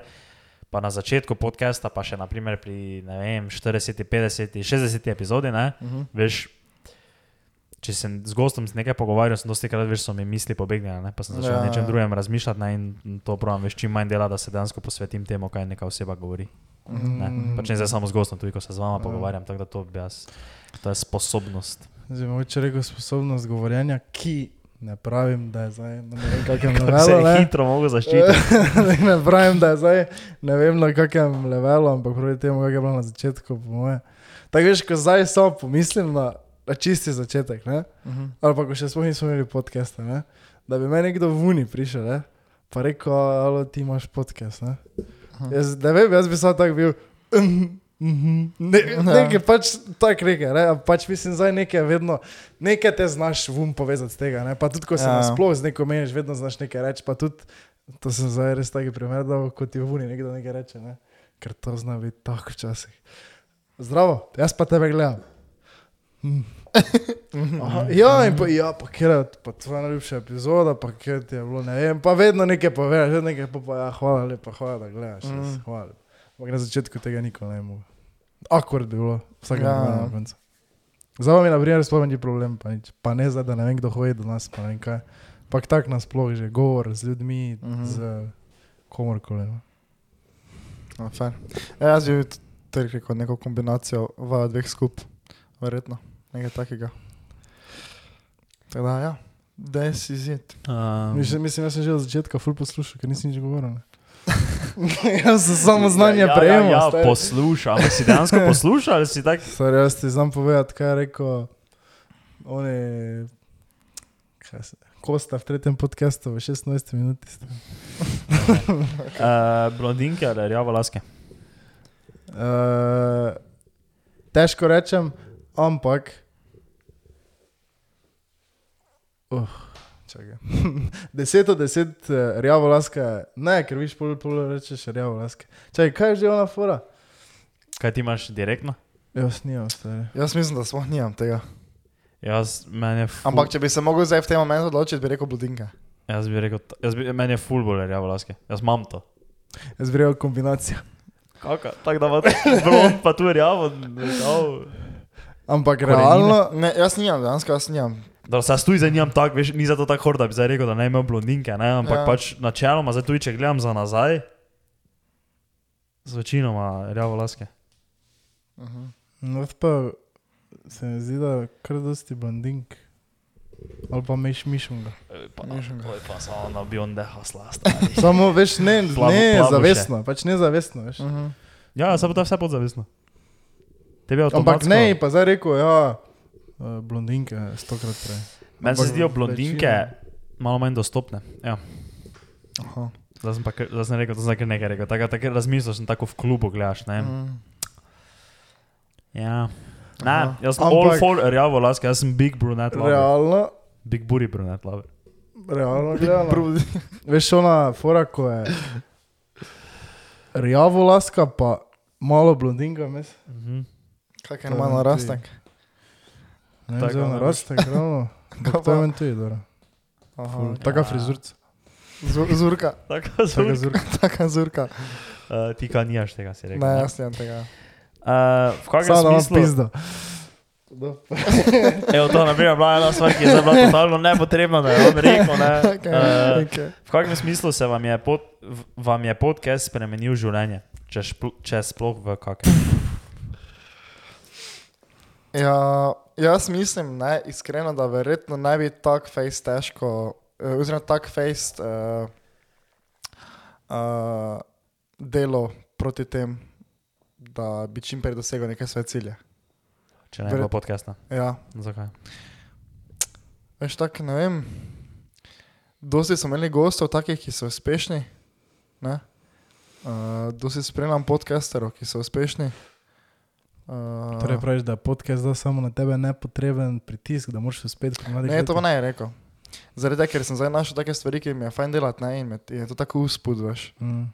pa na začetku podcasta, pa še naprimer pri ne vem, 40, 50, 60 epizodi, ne? Mhm. Veš, če sem z gostom se nekaj pogovarjal, sem dosti krat, veš, so mi misli pobegnile, ne? pa sem začel Ja, ja, nečem ja. drugem razmišljati ne? in to pravim, veš, čim manj dela, da se dejansko posvetim temu, kaj neka oseba govori. Ne? Mm. Pač ne zdaj samo z gostom, tudi ko se z vama Ja. pogovarjam, tako da to bi jaz, to je sposobnost. Zdaj, mogoče rekel sposobnost govorjenja, ki ne pravim, da je zdaj na ne vem kakem Kako se levelu. ne. hitro mogo zaščititi. ne pravim, da je zdaj ne vem na kakem levelu, ampak proti temu, kak je bilo na začetku, po moje. Tako veš, ko zdaj samo pomislim na, na čisti začetek, ne? Mhm. ali pa ko še sploh nismo imeli podcasta, ne? da bi me nekdo v uni prišel, ne? pa rekel, alo ti imaš podcast. Ne? Aha. Jaz, ne vem, jaz bi samo tak bil. "Mhm, mhm." Ne, Ja. nekaj pač tako reke, ne? pač mislim, zdaj nekaj vedno, nekaj te znaš vum povezati z tega, ne? pa tudi ko se Ja. nasploh z neko meniš, vedno znaš nekaj reči, pa tudi, to sem zdaj res taki primer, da ko ti v uni nekdo nekaj reče, ne? ker to zna biti tako včasih. Zdravo, jaz pa tebe gledam. Hm. Aha, ja, in pa, ja, pa kjer je pa tvoja najljubša epizoda, pa kjer ti je bilo, ne vem, pa vedno nekaj poveš, vedno nekaj pa, pa ja, hvala lepa, hvala, da gledaš, mm. Mm. hvala. Ampak na začetku tega nikoli ne mogo. Akord bi bilo, vsakega Ja. na koncu. Za vami, na primer, sploh ni problem, pa, nič. pa ne zdaj, da ne vem, kdo hodi do nas, pa ne vem kaj. Pak tak nasploh že govor z ljudmi, mm. -hmm. z komorkoli. No. No, fair. Ja, jaz bi tudi rekel neko kombinacijo v dveh skup, verjetno, nekaj takega. Tako da, ja, da si zid. Um, Mislim, mislim, jaz sem že od začetka ful poslušal, ker nisem nič govoril. jaz sem samo znanje ja, prejemal. Ja, ja, ampak si dejansko poslušal ali si tak? Sorry, jaz ti znam povedati, kaj je rekel. On je. Kaj se. Kosta v tretjem podkastu v 16 minuti. Uh, blondinke ali rjavo laske? Uh, težko rečem, ampak. Uh, čakaj. 10 od 10 uh, rjavo laska, ne, ker viš pol, pol rečeš rjavo laska. Čakaj, kaj je že ona fora? Kaj ti imaš direktno? Jaz nimam, stari. Jaz mislim, da sploh nimam tega. Jaz, meni je ful, Ampak če bi se mogel zdaj v tem momentu odločiti, bi rekel budinka. jaz bi rekel, jaz bi, meni je full bolj rjavo laske. Jaz imam to. Jaz bi rekel kombinacijo. Kaka, tako da ima blond pa tu rjavo. Ampak Korenine. realno, Ne, jaz nimam, dejansko jaz nimam. Da se jaz tu zanimam tako, veš, ni zato tako hor, da bi zdaj rekel, da ne imam blondinke, ne? ampak Ja. ja. pač načeloma, zdaj tudi če gledam za nazaj, z večinoma rjavo laske. Mhm. no pa se mi zdi, da kar dosti blondink. Ali pa meš mišunga. Pa, Mišem ga. to je pa samo na bionde hasla. Samo veš, ne, ne plavo še. zavestno, pač ne zavestno, veš. Mhm. Ja, se pa to je vse podzavestno. Ampak ne, pa zdaj rekel, ja, eh, blondinke stokrat prej. Meni se zdijo blondinke večina- malo manj dostopne. Ja. Aha. Zdaj sem pa zdaj sem rekel, to sem nekaj rekel. Tako, tako razmislil sem tako v klubu, gledaš. Ne? Mhm. Ja. Ne, jaz sem all Ampak- for rjavo laske, jaz sem big brunette lover. Realno, Big booty brunette lover. realno gledano. Veš, ona fora, ko je rjavo laska, pa malo blondinka, mes. Mhm. Kak je meni narastek. Ne Tako, ne realno. Ampak to je meni tudi, dobro. Ok. Taka Ja. frizurca. Zu- Zurka, Taka zelo. zurka. taka zurka. Uh, ti kaj nimaš tega, si rekel. Ne, jaz nimam tega. Uh, v kakšnem smislu? pizdo. Evo, to je bila ena stvar, ki je bila totalno nepotrebna, da je on rekel. Ne? Okay, Uh, okay. v kakšnem smislu se vam je, pod, vam je podcast spremenil življenje, če, špl, če sploh v kakem? Ja, jaz mislim, ne, iskreno, da verjetno ne bi tako face težko, eh, oziroma tako face uh, uh, delo proti tem, da bi čim prej dosegel neke svoje cilje. Če ne Verjet- bo podcasta. Ja, Zakaj? veš tako, ne vem. Dosti smo imeli gostov, takih, ki so uspešni. ne. Uh, dosti spremljam podcasterov, ki so uspešni. Uh, Torej praviš, da podcast da samo na tebe nepotreben pritisk, da moraš uspeti pri mladih. Ne, to pa ne je rekel. Zaradi tega, ker sem zdaj našel take stvari, ki mi je fajn delati, ne, in me- in je to tako uspudvaš. Mm.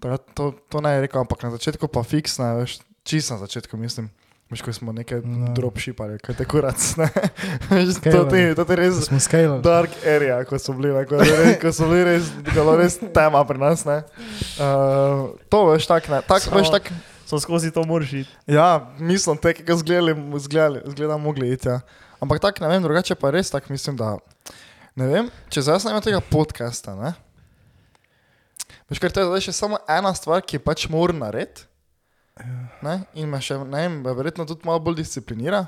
To, to, to ne je rekel, ampak na začetku pa fiksna, veš, čisto na začetku mislim. Veš, ko smo nekaj No. dropshipali, kaj te kurac, ne. To, ti, to ti res Da smo skalali. dark area, ko so bili, ne, ko, je res, ko so bili res, bilo res tema pri nas, ne. Uh, to veš, tak, ne, tak, Samo- veš, tak, So skozi to moraš iti. Ja, mislim, te, ki ga zgledali, zgledali, zgleda mogli iti. Ja. Ampak tako ne vem, drugače pa res tako mislim, da ne vem, če zdaj snimam tega podcasta, ne. Veš, ker to je zdaj še samo ena stvar, ki je pač moram narediti. Ne? In me še, ne vem, verjetno tudi malo bolj disciplinira.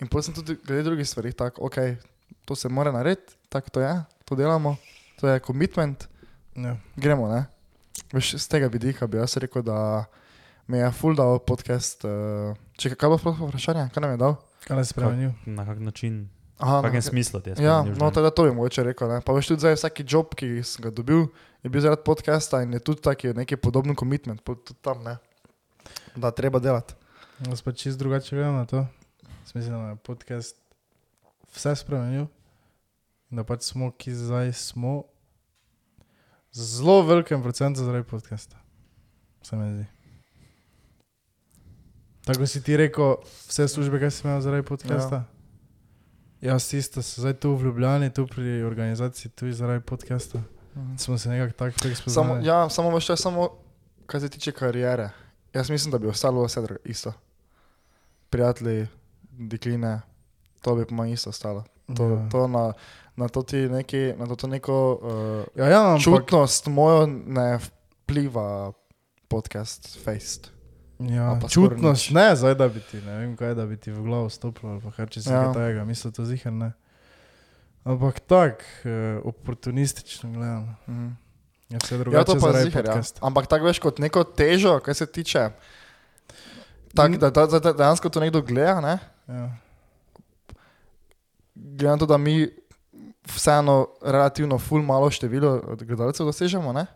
In potem sem tudi glede drugih stvari, tako, ok, to se mora narediti, tako to je, to delamo, to je commitment, Ja. gremo, ne. Veš, z tega vidika bi jaz rekel, da mi je full dal podcast. Uh, če kaj bo sploh vprašanje, kaj nam je dal? Kaj si spremenil? Na kak način, Aha, v kakem no, smislu ti je Ja, no, teda to bi mogoče rekel. Ne? Pa veš tudi zdaj vsaki job, ki sem ga dobil, je bil zaradi podcasta in je tudi taki neki podoben commitment, pol tudi tam, ne. Da treba delati. Jaz pa čist drugače gledam na to. Mislim, da je podcast vse spremenil. In Da pač smo, ki zdaj smo, z zelo velikem procentom zaradi podcasta. Se mi zdi. Tako si ti rekel, vse službe, kaj si imel zaradi podcasta? Ja. Jaz isto, sem zdaj tu v Ljubljani, tu pri organizaciji, tu zaradi podcasta. Smo se nekako tako Samo, spoznali. ja, samo veš, to je samo, kar se tiče karijere. Jaz mislim, da bi ostalo vse isto. Prijatelji, dekline, to bi po manj isto ostalo. To, Ja. to na, na to ti neki, na to, to neko uh, Ja, ja, ampak, čutnost mojo ne vpliva podcast, face. Ja, čutnost, ne, zdaj da bi ti, ne vem kaj, da bi ti v glavo stopilo, ali kar če si Ja. ja. tega, mislim, to zihar ne. Ampak tako, eh, oportunistično gledano. Mhm. Je vse Ja, drugače to pa zaradi ziher, ja. Ampak tako veš kot neko težo, kar se tiče. Tak, Mm. da, da, da, da dejansko to nekdo gleda, ne? Ja. glede na to, da mi vseeno relativno ful malo število gledalcev dosežemo, ne?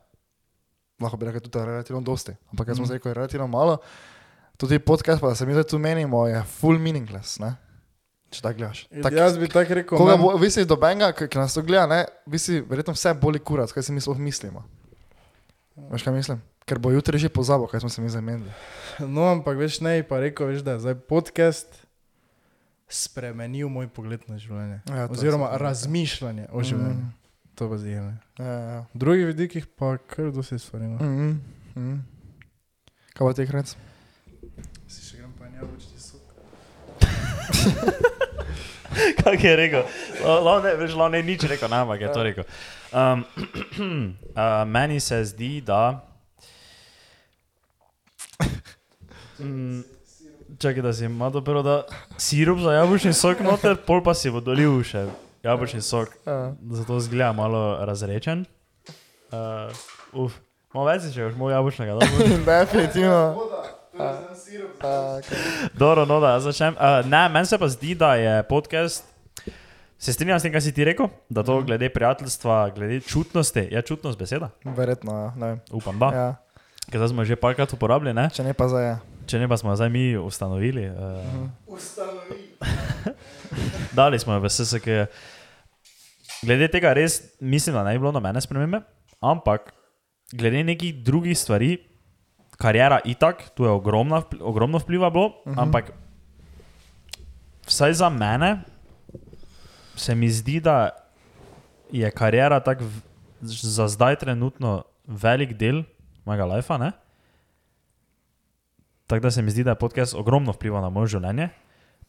Lahko bi rekel tudi relativno dosti, ampak jaz sem mm. rekel relativno malo. Tudi podcast, pa da se mi zdaj tu menimo, je full meaningless, ne? če tako gledaš. Tak, Jaz bi tako rekel, Koga bo, vi si do benga, ki, nas to gleda, ne, vi si verjetno vse boli kurac, kaj si mi sploh mislimo. Veš kaj mislim? Ker bo jutri že pozabo, kaj smo se mi zamenjali. No, ampak veš, ne, pa rekel, veš, da je zdaj podcast spremenil moj pogled na življenje. Ja, Oziroma je- razmišljanje o življenju. Mm. To pa. Ne. Ja, ja. V drugih vidikih pa kar dosti stvari. No. Mm, mm. Kaj pa ti krec? Si še grem pa en jabolčni sok. Kaj je rekel? Lo ne, veš, lo ne nič rekel, ne, ampak je to rekel. Um, uh, meni se zdi, da. Mm, čakaj, da si ima dobro, da sirup za jabolčni sok noter, pol pa si bo dolil še jabolčni sok. Ja. Zato zgleda malo razrečen. Uh, uf, malo več si še, už moj jabolčnega. Definitivno. Dobro, no, da začnem. Uh, ne, meni se pa zdi, da je podcast. Se strinjam s tem, kar si ti rekel, da to glede prijateljstva, glede čutnosti, je čutnost beseda? Verjetno, ja, ne vem. Upam, da. Ja. Ja. Ker zdaj smo že parkrat uporabili, ne? Če ne pa zdaj je. Če ne pa smo jo zdaj mi ustanovili. Uh, dali smo jo v SSK. Glede tega res mislim, da ne bi bilo na mene spremembe, ampak glede nekih drugih stvari, karijera itak, tu je ogromna, ogromno vpliva bilo, uh -huh. ampak vsaj za mene se mi zdi, da je karijera tak v, za zdaj trenutno velik del mojega lajfa, ne? Tako da se mi zdi, da je podcast ogromno vplival na moje življenje,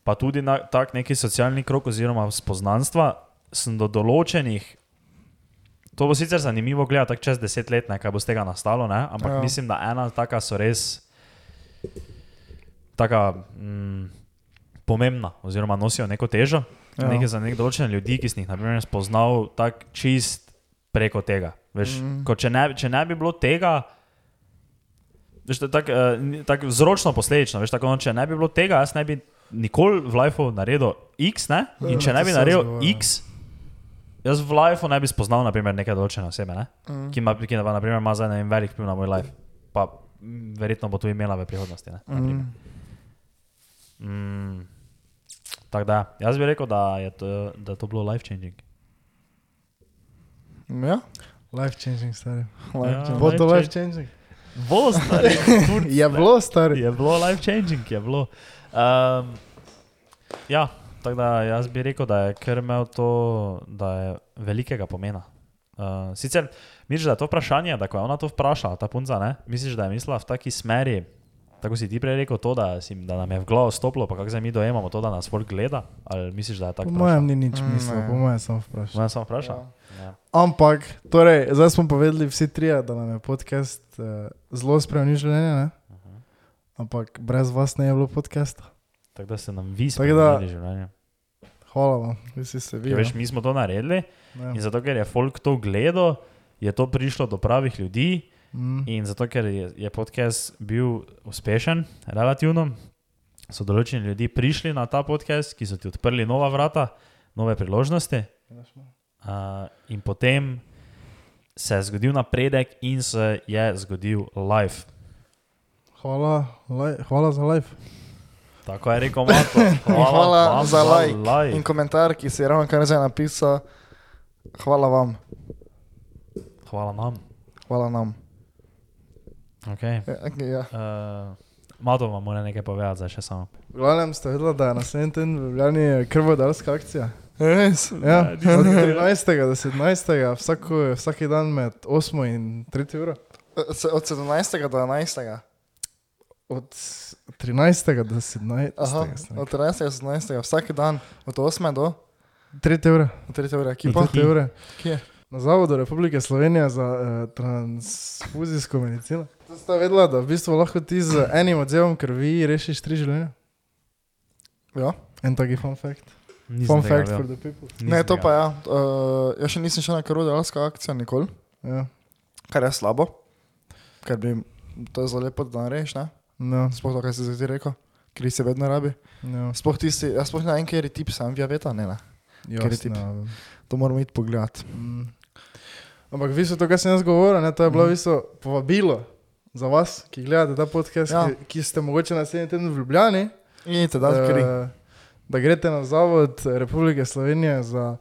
pa tudi na tak neki socialni krok oziroma spoznanstva sem do določenih. To bo sicer zanimivo gledati čez deset let, ne, kaj bo z tega nastalo, ne? ampak ja. Mislim, da ena taka so res taka mm, pomembna, oziroma nosijo neko težo. Ja. Nekaj za nek določene ljudi, ki si jih naprimer, spoznal tako čist preko tega. Veš, mm. ko, če, ne, če ne bi bilo tega, veš, tako uh, tak vzročno posledično. Veš, tako, no, če ne bi bilo tega, jaz ne bi nikoli v lifeu naredil X, ne? in če Ja, ne to bi naredil. X, jaz v lifeu ne bi spoznal naprimer, neke določene osebe, ne? Mm. ki ima, ki ima naprimer, ima zdaj ne vem, velik vpliv na moj life. Pa mm, verjetno bo to imela v prihodnosti. Ne? Mm. Mm. Tako da, jaz bi rekel, da je to, da je to bilo life changing. Ja, Life changing, stari. life Ja. changing. Bo to Life life changing? Bo stari, furt, Je bilo, stari. je bilo life changing, je bilo. Um, ja, tako da jaz bi rekel, da je kar imel to, da je velikega pomena. Uh, sicer misliš, da je to vprašanje, da ko je ona to vprašala, ta punca, ne? misliš, da je mislila v taki smeri, tako si ti prej rekel, to, da, si, da nam je v glavo stopilo, pa kako zdaj mi dojemamo to, da nas folk gleda, ali misliš, da je Po tako? mojem ni nič Mm, mislil, po mojem sem vprašal. Mojem samo vprašal. Ja. Ampak, torej, zdaj smo povedali vsi trije, da nam je podcast uh, zelo spremenil življenje, ne? ampak brez vas ne je bilo podcasta. Tako da se nam vi spremenili življenje. Hvala vam, vi si se vi. Ja, veš, mi smo to naredili Ja. in zato, ker je folk to gledal, je to prišlo do pravih ljudi Mm. in zato, ker je, je podcast bil uspešen, relativno, so določeni ljudje prišli na ta podcast, ki so ti odprli nova vrata, nove priložnosti uh, in potem se je zgodil napredek in se je zgodil live. Hvala, laj, hvala za live. Tako je rekel Mato. In hvala vam za like like. in komentar, ki si je ravno kar zdaj napisal. Hvala vam, Hvala nam. hvala nam. Okay. Ja, okay, ja. Uh, Mato vam mora nekaj povedati, zdaj še samo. V glavnem ste vedeli, da je naslednji teden v Ljubljani krvodarska akcija. Res? Ja, od 13. do 17. Vsako, vsak dan med 8 in 3 uro. Od 17. do 11. Od 13. do 17. Aha, od 13. do 17. vsak dan, od 8. do 3 ure. 3. ure. Do Kipa? 3 ure. Kje? Na Zavodu Republike Slovenije za uh, transfuzijsko medicino. To sta vedela, da v bistvu lahko ti z enim odzevom krvi rešiš tri življenja. Ja. En taki fun fact. Nisem Fun fact for the people. Ne, Nisem to tega pa ja. Uh, jaz še nisem šel na karodelska akcija nikoli, Ja. kar je slabo. Ker bi to je zelo lepo, da narediš, ne? No, Sploh to, kar si zdaj ti rekel, ker se vedno rabi. no, Sploh tisti, jaz sploh ne vem, kjer je tip, sam via veta, ne, ne. Tip. jasno. To moramo iti pogledat. Mm. Ampak vi so to, kar sem jaz govoril, ne, to je bilo mm. viso povabilo za vas, ki gledate ta podcast, Ja. ki, ki ste mogoče naslednji teden v Ljubljani. In te da kri. eh, da greste na Zavod Republike Slovenije za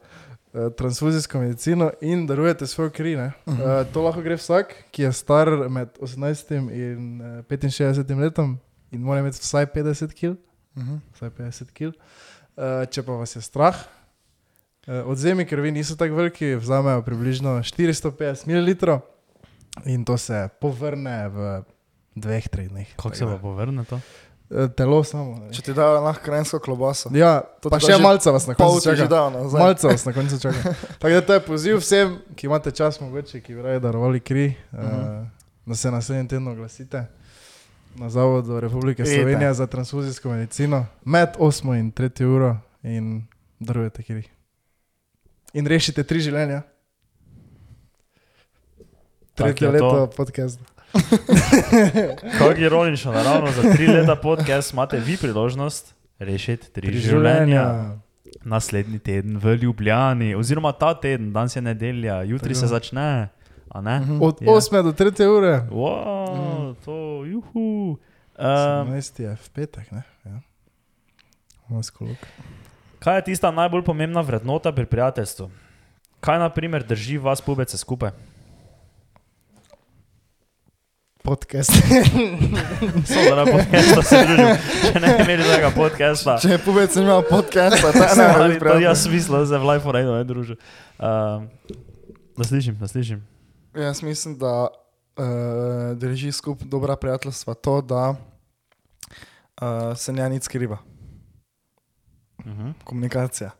eh, transfuzijsko medicino in darujete svoj kri. Uh. -huh. uh, to lahko gre vsak, ki je star med 18 in eh, 65 letom in mora imeti vsaj 50 kg. Vsaj 50 kg. Uh, če pa vas je strah, uh, odzemi krvi niso tako veliki, vzamejo približno 450 ml in to se povrne v dveh, treh dneh. Kako se pa povrne to? da, eh, Telo samo. ne. Če ti dajo lahko krensko klobaso. Ja, To pa še da že malce vas na koncu čaka. dajo nazaj. Malce vas na koncu čaka. Tako da to je poziv vsem, ki imate čas, mogoče, ki bi radi darovali kri, uh. -huh. uh, da se naslednji teden oglasite na Zavodu Republike Idite. Slovenije za transfuzijsko medicino med 8 in 3 uro in darujete kri. In rešite tri življenja. Tretje je to. leto podcast. Kako ironično, da ravno za tri leta podcast imate vi priložnost rešiti tri, tri življenja. Naslednji teden v Ljubljani, oziroma ta teden, danes je nedelja, jutri Tako. se začne. a ne? Mhm. Od Ja. 8 do 3 ure. Wow, to, juhu. Um, 17 je v petek, ne? Ja. Kaj je tista najbolj pomembna vrednota pri prijateljstvu? Kaj, na primer, drži vas pubece skupaj? Podcast. Samo zaradi podcasta se družim. Če ne bi imeli tega podcasta, Če je pubec imel podcast, ta ne ali bi to jaz smisla, da se v life rejno ne družim. Um, da slišim, da slišim. Jaz mislim, da uh, drži skupaj dobra prijateljstva to, da uh, se ne nič skriva. Uh -huh. Komunikacija.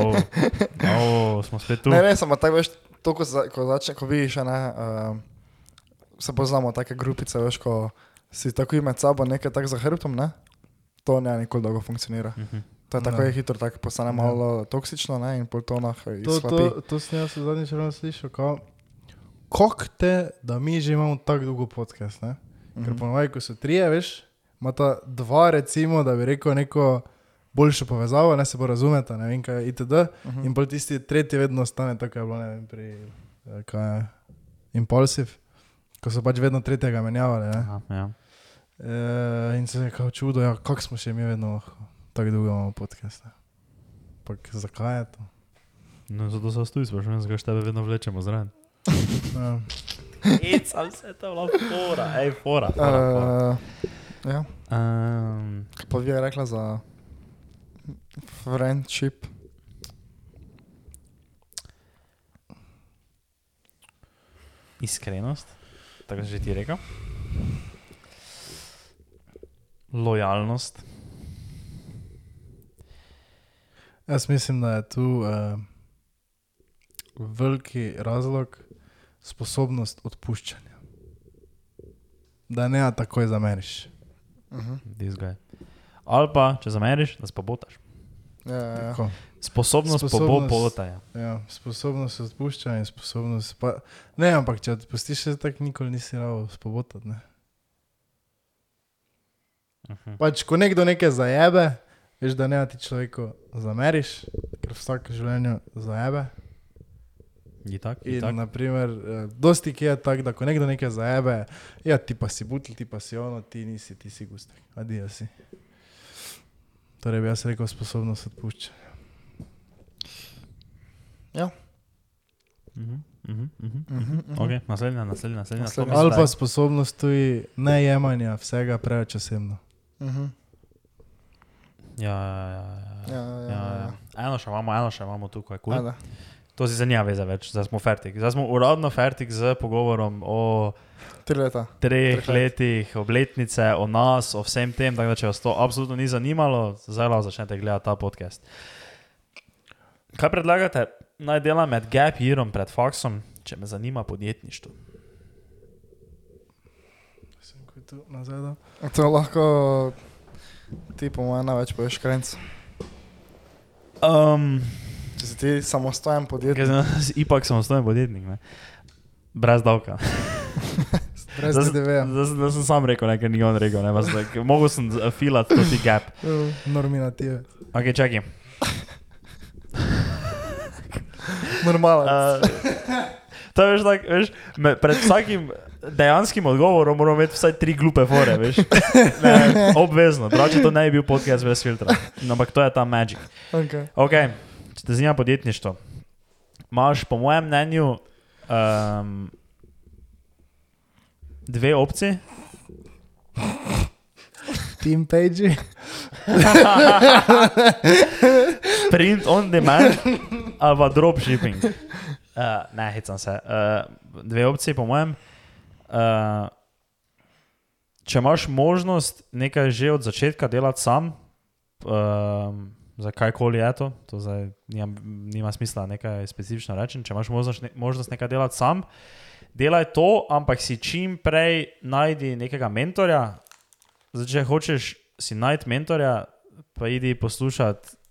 oh. oh, smo spet tu. Ne, res, ampak tako veš, to, ko, za, ko začne, ko vidiš, ne, uh, se poznamo, take grupice, veš, ko si tako med sabo nekaj tak za hrbtom, ne? To ne nikoli dolgo funkcionira. Mhm. To je tako je hitro, tako postane Ja. malo toksično, ne? In pol to nah To, to, to sem jaz zadnjič ravno slišal, kako te, da mi že imamo tako dolgo podcast, ne? Ker Mhm. ponovadi, ko so trije, veš, imata dva, recimo, da bi rekel neko boljšo povezavo, ne se bo razumeta, ne vem kaj, itd. Mhm. In bolj tisti tretji vedno ostane tako, je bilo, ne vem, pri, eh, kaj je, impulsiv, ko so pač vedno tretjega menjavali, ne? Aha, ja. E, in se je kao čudo, ja, kako smo še mi vedno lahko tako dolgo imamo podcast, ne? Pa zakaj je to? No, zato se tu sprašujem, zakaj tebe vedno vlečemo zraven. Ja. Hecam se, to bila fora, ej, fora. fora, fora. Uh, ja, Um, pa vi je rekla za friendship. iskrenost, tako že ti rekel. Lojalnost. Jaz mislim, da je tu uh, veliki razlog sposobnost odpuščanja. Da ne takoj zameriš. Uh -huh. This guy. Ali pa, če zameriš, da spobotaš. ja, ja, ja. Tako. Sposobnost, Sposobnost. Pobotaja. Ja, sposobnost odpuščanja in sposobnost. Pa, ne, ampak če odpustiš, se tako nikoli nisi rado spobotati. Ne. Uh -huh. Pač, ko nekdo nekaj zajebe, veš, da ne ti človeku zameriš, ker vsak v življenju zajebe. In tako, in tako. naprimer, eh, dosti ki je tako, da ko nekdo nekaj zajebe, ja, ti pa si butl, ti pa si ono, ti nisi, ti si gustek. Adijo si. Torej bi jaz rekel sposobnost odpuščanja. Uh -huh. Uh -huh. Mhm, mhm. Okay, naslednja, naslednja, naslednja. Naslednja. Ali pa sposobnost tudi nejemanja vsega preveč osebno. Mhm. Ja, ja, ja. ja. Ja, ja, Ja, ja. Eno še imamo, eno še imamo tukaj. Cool. Ajde. To si za njega veze več, zdaj smo fertik. Zdaj smo uradno fertik z pogovorom o Tri leta. treh let. letih obletnice, o nas, o vsem tem. Tako da, če vas to absolutno ni zanimalo, zdaj lahko začnete gledati ta podcast. Kaj predlagate? Naj delam med gap yearom pred faksom, če me zanima podjetništvo. Sem ko je tu nazaj. dal. To lahko ti po mojem največ poveš krenc. Um, Če si ti samostojen podjetnik. ipak sem ostojen podjetnik, ne? brez davka. Brez Zdaj- DDV-ja. Zdaj sem- sam rekel, nekaj ni on rekel. Ne? pa sem filati to ti gap. Normative. Ok, čakaj. Normalen. Uh, to je veš, tak, veš, me, pred vsakim dejanskim odgovorom moramo imeti vsaj tri glupe fore, veš. Ne, obvezno, drugače to ne bi bil podcast brez filtra. No, ampak to je ta magic. Okay. Ok, če te zanima podjetništvo, imaš po mojem mnenju um, dve opcije. Team page. Print on demand ali pa dropshipping. Uh, ne, hecam se. Uh, dve opcije, po mojem. Uh, če imaš možnost nekaj že od začetka delati sam, um, za kajkoli je to, to zdaj nima, nima smisla nekaj specifično reči. Če imaš možnost, ne, možnost nekaj delati sam, delaj to, ampak si čim prej najdi nekega mentorja. Zdaj, če hočeš si najti mentorja, pa idi poslušati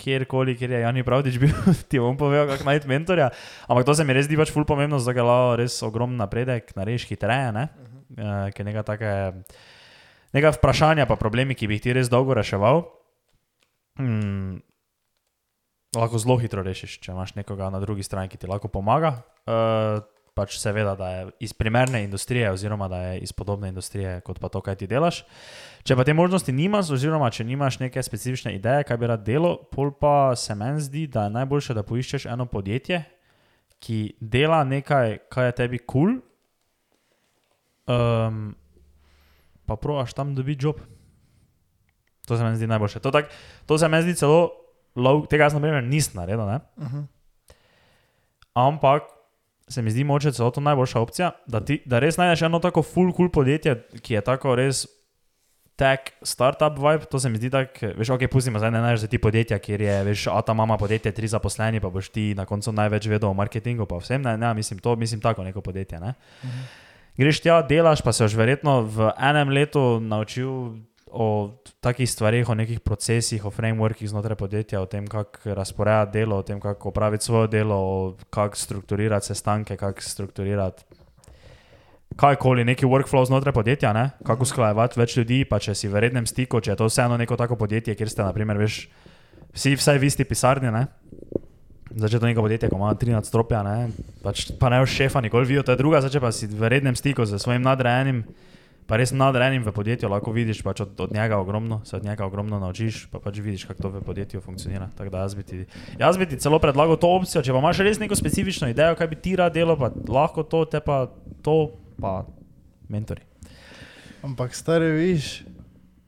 kjerkoli, kjer je Jani Pravdič bil, ti bom povedal, kako najti mentorja. Ampak to se mi res zdi pač ful pomembno, da ga lahko res ogromen napredek narediš hitreje, ne? Uh, ker nekaj take, nekaj vprašanja pa problemi, ki bi jih ti res dolgo reševal, hmm, lahko zelo hitro rešiš, če imaš nekoga na drugi strani, ki ti lahko pomaga. Uh, pač seveda, da je iz primerne industrije, oziroma da je iz podobne industrije, kot pa to, kaj ti delaš. Če pa te možnosti nimaš, oziroma če nimaš neke specifične ideje, kaj bi rad delo, pol pa se meni zdi, da je najboljše, da poiščeš eno podjetje, ki dela nekaj, kar je tebi kul, cool, um, pa provaš tam dobiti job. To se meni zdi najboljše. To, tak, to se meni zdi celo, lov, tega jaz na primer nisem naredil, ne? Uh -huh. ampak se mi zdi moče celo to najboljša opcija, da, ti, da res najdeš eno tako full cool podjetje, ki je tako res tech startup vibe, to se mi zdi tako, veš, ok, pustimo zdaj, ne najdeš za ti podjetja, kjer je, veš, a ta mama podjetje, tri zaposleni, pa boš ti na koncu največ vedel o marketingu, pa vsem, ne, ne, mislim to, mislim tako neko podjetje, ne. greš tja, delaš, pa se boš verjetno v enem letu naučil o takih stvarih, o nekih procesih, o frameworkih znotraj podjetja, o tem, kako razporejati delo, o tem, kako opraviti svoje delo, kako strukturirati sestanke, kako strukturirati kajkoli, neki workflow znotraj podjetja, ne? kako usklajevati več ljudi, pa če si v rednem stiku, če je to vseeno neko tako podjetje, kjer ste, naprimer, veš, vsi vsaj v isti pisarni, ne? Začeti neko podjetje, ko ima 13 stropja? Pač, pa ne v šefa, nikoli vidijo, to je druga, začeti pa si v rednem stiku z svojim nadrejenim, pa res nadrejenim v podjetju, lahko vidiš pač od, od njega ogromno, se od njega ogromno naučiš, pa pač vidiš, kako to v podjetju funkcionira. Tako da jaz bi ti, jaz bi ti celo predlagal to opcijo, če pa imaš res neko specifično idejo, kaj bi ti rad delal, pa lahko to, te pa to, pa mentori. Ampak stari viš,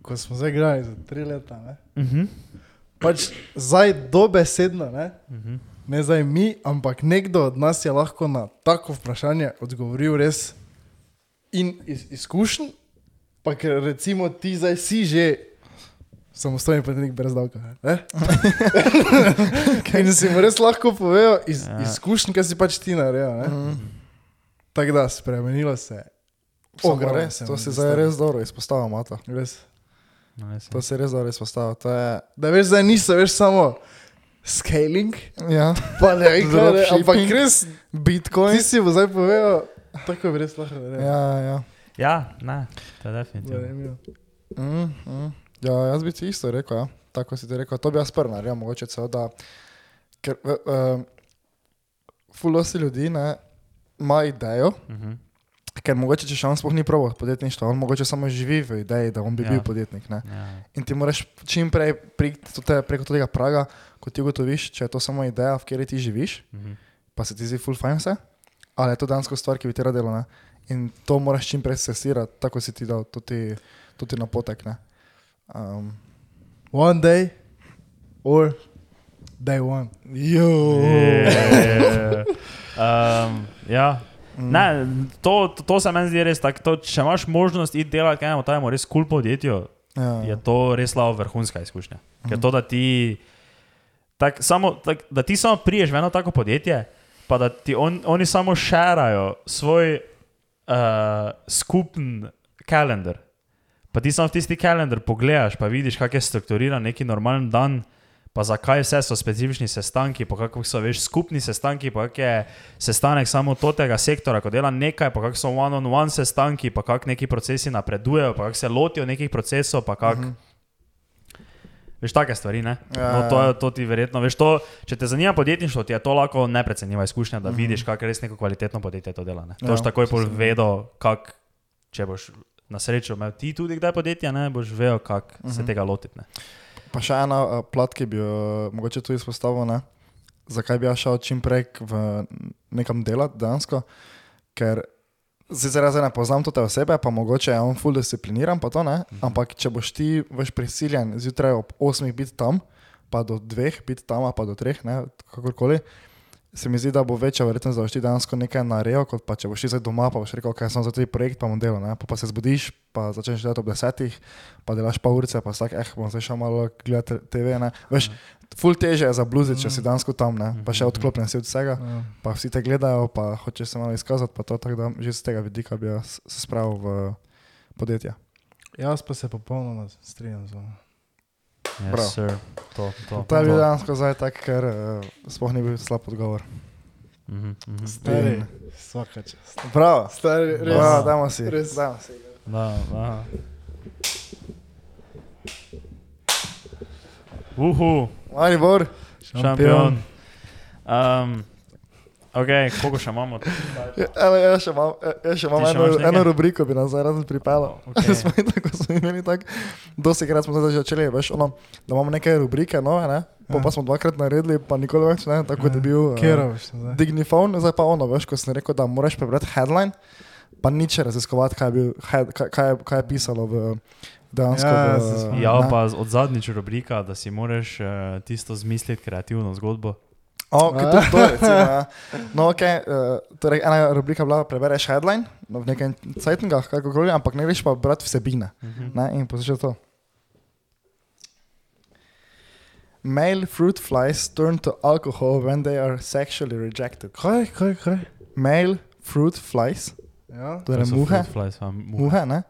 ko smo zdaj igrali za tri leta, ne? Uh -huh. pač zdaj dobesedno, ne? Uh -huh. ne zdaj mi, ampak nekdo od nas je lahko na tako vprašanje odgovoril res in iz izkušenj, pa ker recimo ti zdaj si že samostojni podjetnik brez davka. ne? in si mu res lahko povedal iz Ja. izkušenj, kaj si pač ti naredil. ne. Mhm. Tako da spremenilo se je. Ogromno res, se to si zdaj res dobro izpostavil, Mata. Res. No, res je. To si res dobro izpostavil. To je, Da veš, zdaj niso več samo scaling, ja, pa ne vem, kaj, ne, ampak res Bitcoin. ti si bo zdaj povedal, tako bi res lahko naredil. Ja, ja. Ja, ne, to je definitivno. Mm, mm. Ja, jaz bi ti isto rekel, ja. tako si ti rekel. To bi jaz prvi naredil, mogoče celo da. Ker uh, fulosi ljudi ne, ima idejo, Uh -huh. ker mogoče če še on sploh ni proval podjetništva, on mogoče samo živi v ideji, da on bi Ja. bil podjetnik. Ne. ja. In ti moraš čim prej priti do te- preko tega praga, ko ti ugotoviš, če je to samo ideja, v kateri ti živiš, Uh -huh. pa se ti zdi full fine vse, ali je to dejansko stvar, ki bi ti radilo. Ne? In to moraš čim prej sesirati, tako si ti dal, to ti, to ti napotek. Ne? Um, One day or day one. jo. Je. Um, ja. Mm. Ne, to, to, to se meni zdi res tako. to, Če imaš možnost iti delati enemu tajemu res kul cool podjetju, Ja. je to res slabo vrhunska izkušnja. Ker to, da ti, tak, samo, tak, da ti samo priješ v eno tako podjetje, pa da ti on, oni samo šerajo svoj uh, skupen kalendar. Pa ti samo v tisti kalendar pogledaš, pa vidiš, kako je strukturiran neki normalen dan, pa zakaj vse so specifični sestanki, pa kako so veš skupni sestanki, pa kak je sestanek samo tega sektora, ko dela nekaj, pa kako so one-on-one sestanki, pa kako neki procesi napredujejo, pa kako se lotijo nekih procesov, pa kako. Mhm. Veš, take stvari, ne? Ja, No, to, ja. je, to ti verjetno, veš, to, če te zanima podjetništvo, ti je to lahko neprecenljiva izkušnja, da Mhm. vidiš, kako res neko kvalitetno podjetje to dela. Ne? To Ja, boš takoj to sem- vedel, kak, če boš na srečo imel ti tudi kdaj podjetje, ne boš vedel, kako se Mhm. tega lotiti. Pa še ena uh, plat, ki bi jo uh, mogoče tu izpostavil, ne? zakaj bi jaz šel čim prej v nekam delati dejansko. Ker sicer jaz ne poznam te osebe, pa mogoče je on full discipliniran, pa to ne. Ampak če boš ti veš prisiljen zjutraj ob 8 biti tam, pa do 2 biti tam, pa do 3, ne, kakorkoli. Se mi zdi, da bo večja verjetnost, da boš ti dejansko nekaj naredil, kot pa če boš ti zdaj doma, pa boš rekel, ok, sem za ta projekt, pa bom delal. Pa, pa se zbudiš, pa začneš delati ob desetih, pa delaš pa urice, pa vsak, eh, bom zdaj šel malo gledati TV. Ne. Veš, ful teže je za bluziti, če si dejansko tam, ne. pa še odklopljen si od vsega, Ja. pa vsi te gledajo, pa hočeš se malo izkazati, pa to tako da že z tega vidika bi jaz se spravil v podjetje. Jaz pa se popolnoma strinjam z vami. Yes. To, to. To je bil dejansko zdaj tak, ker uh, sploh ni bil slab odgovor. Mhm, mhm. Stari, vsaka čast. Prav, Stari, res. prav, dajmo si. Res. Dajmo si. Da, da. Uhu, Mali bor, šampion. Um, ok, koliko še imamo? Evo, jaz še imam, jaz še imam eno, eno rubriko, bi nas rad pripeljal. Okay. smo tako smo imeli tako, dosti krat smo zdaj začeli, veš, ono, da imamo neke rubrike nove, ne? Po Ja. pa smo dvakrat naredili, pa nikoli več, ne, tako kot je bil eh, Kjero veš zdaj? Dignifon, zdaj pa ono, veš, ko sem rekel, da moraš prebrati headline, pa nič raziskovati, kaj je, bil, head, kaj, kaj, je, kaj je pisalo v dejansko. Ja, v. Ja, ne. pa od zadnjič rubrika, da si moraš uh, tisto zmisliti, kreativno zgodbo. O, kot tudi to, recimo, ja. No, ok, uh, torej ena rubrika je bila, prebereš headline no, v nekem sajtingah, kakorkoli, ampak ne greš pa brati vsebine. Mhm. Ne, in poslušaj to. Male fruit flies turn to alcohol when they are sexually rejected. Kaj, kaj, kaj? Male fruit flies Ja? torej muhe, fruit Flies, a, muhe. muhe ne,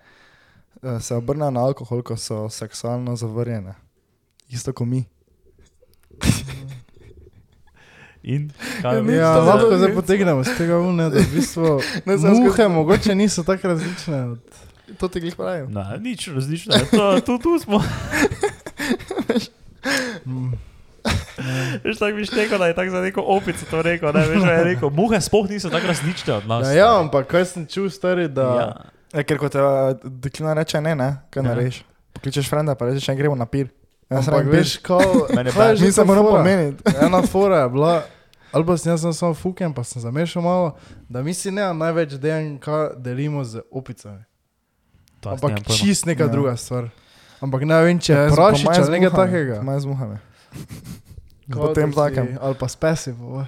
eh, se obrnejo na alkohol, ko so seksualno zavrjene. Isto kot mi. In Ja, kaj Ja, to lahko zelo zdaj potegnemo z tega une, da v bistvu Ne, skozi- muhe mogoče niso tako različne. Od... To ti glih pravim. Na, nič različno, je. to, tu, tu smo. Mm. Veš, tako bi rekel, da je tako za neko opico to rekel. Ne, veš, da je rekel, muhe sploh niso tako različne od nas. Ja, ja, ampak kaj sem čul, stari, da... ja. Ja, ker ko te eh, deklina reče ne, ne, kaj Ja. narediš. Pokličeš frenda, pa rečeš, ne gremo na pir. Jaz Ampak sem veš, kao, kaj je že mi se ta moramo fora? pomeniti. Ena fora je bila, ali pa sem jaz sem samo fuken, pa sem zamešal malo, da mi si ne največ DNK delimo z opicami. To Ampak čist neka Ja. druga stvar. Ampak ne vem, če Ja, je prašič ali nekaj takega. moje z muhami. Potem takem. Ali pa spesi, po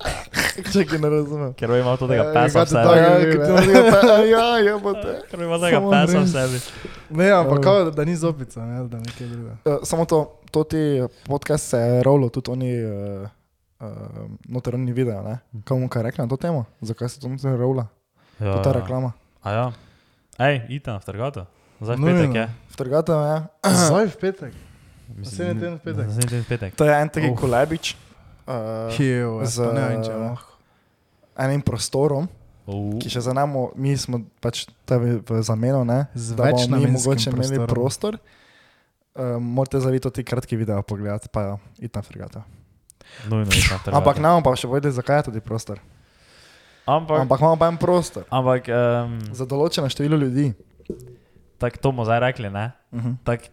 Čakaj, ne razumem. Ker ima to tega Ja, pesa v kaj sebi. to- Ja, pe- ja, ja, bo te. Ker ima tega pesa v sebi. Ne, ampak Ja. kao, da, ni zopica, ne, da nekaj druga. Uh, samo to, to ti podcast se je rolo, tudi oni uh, uh, notorni video, ne? Komu kaj rekla na to temo? Zakaj se to notorni rola? Ja. To ta reklama. A ja. Ej, idite na trgato. Zdaj v Nujno. petek je. Vtrgate me, ja. Zdaj v petek. Mislim, Naslednji teden v petek. Naslednji teden v petek. To je en taki Uf. kolebič. Uh, Hijo, z- z... enim prostorom, Uh, ki še za nami, mi smo pač tebi v zameno, ne? Z da bomo mi mogoče imeli prostor. Uh, morate zavito ti kratki video pogledati, pa iti na fregato. nujno idite na trgato. Ampak nam pa še povedati, zakaj je tudi prostor. Ampak, Ampak imamo pa en prostor ampak um, za določeno število ljudi. tako to bomo zdaj rekli, ne? Uh -huh. Tak,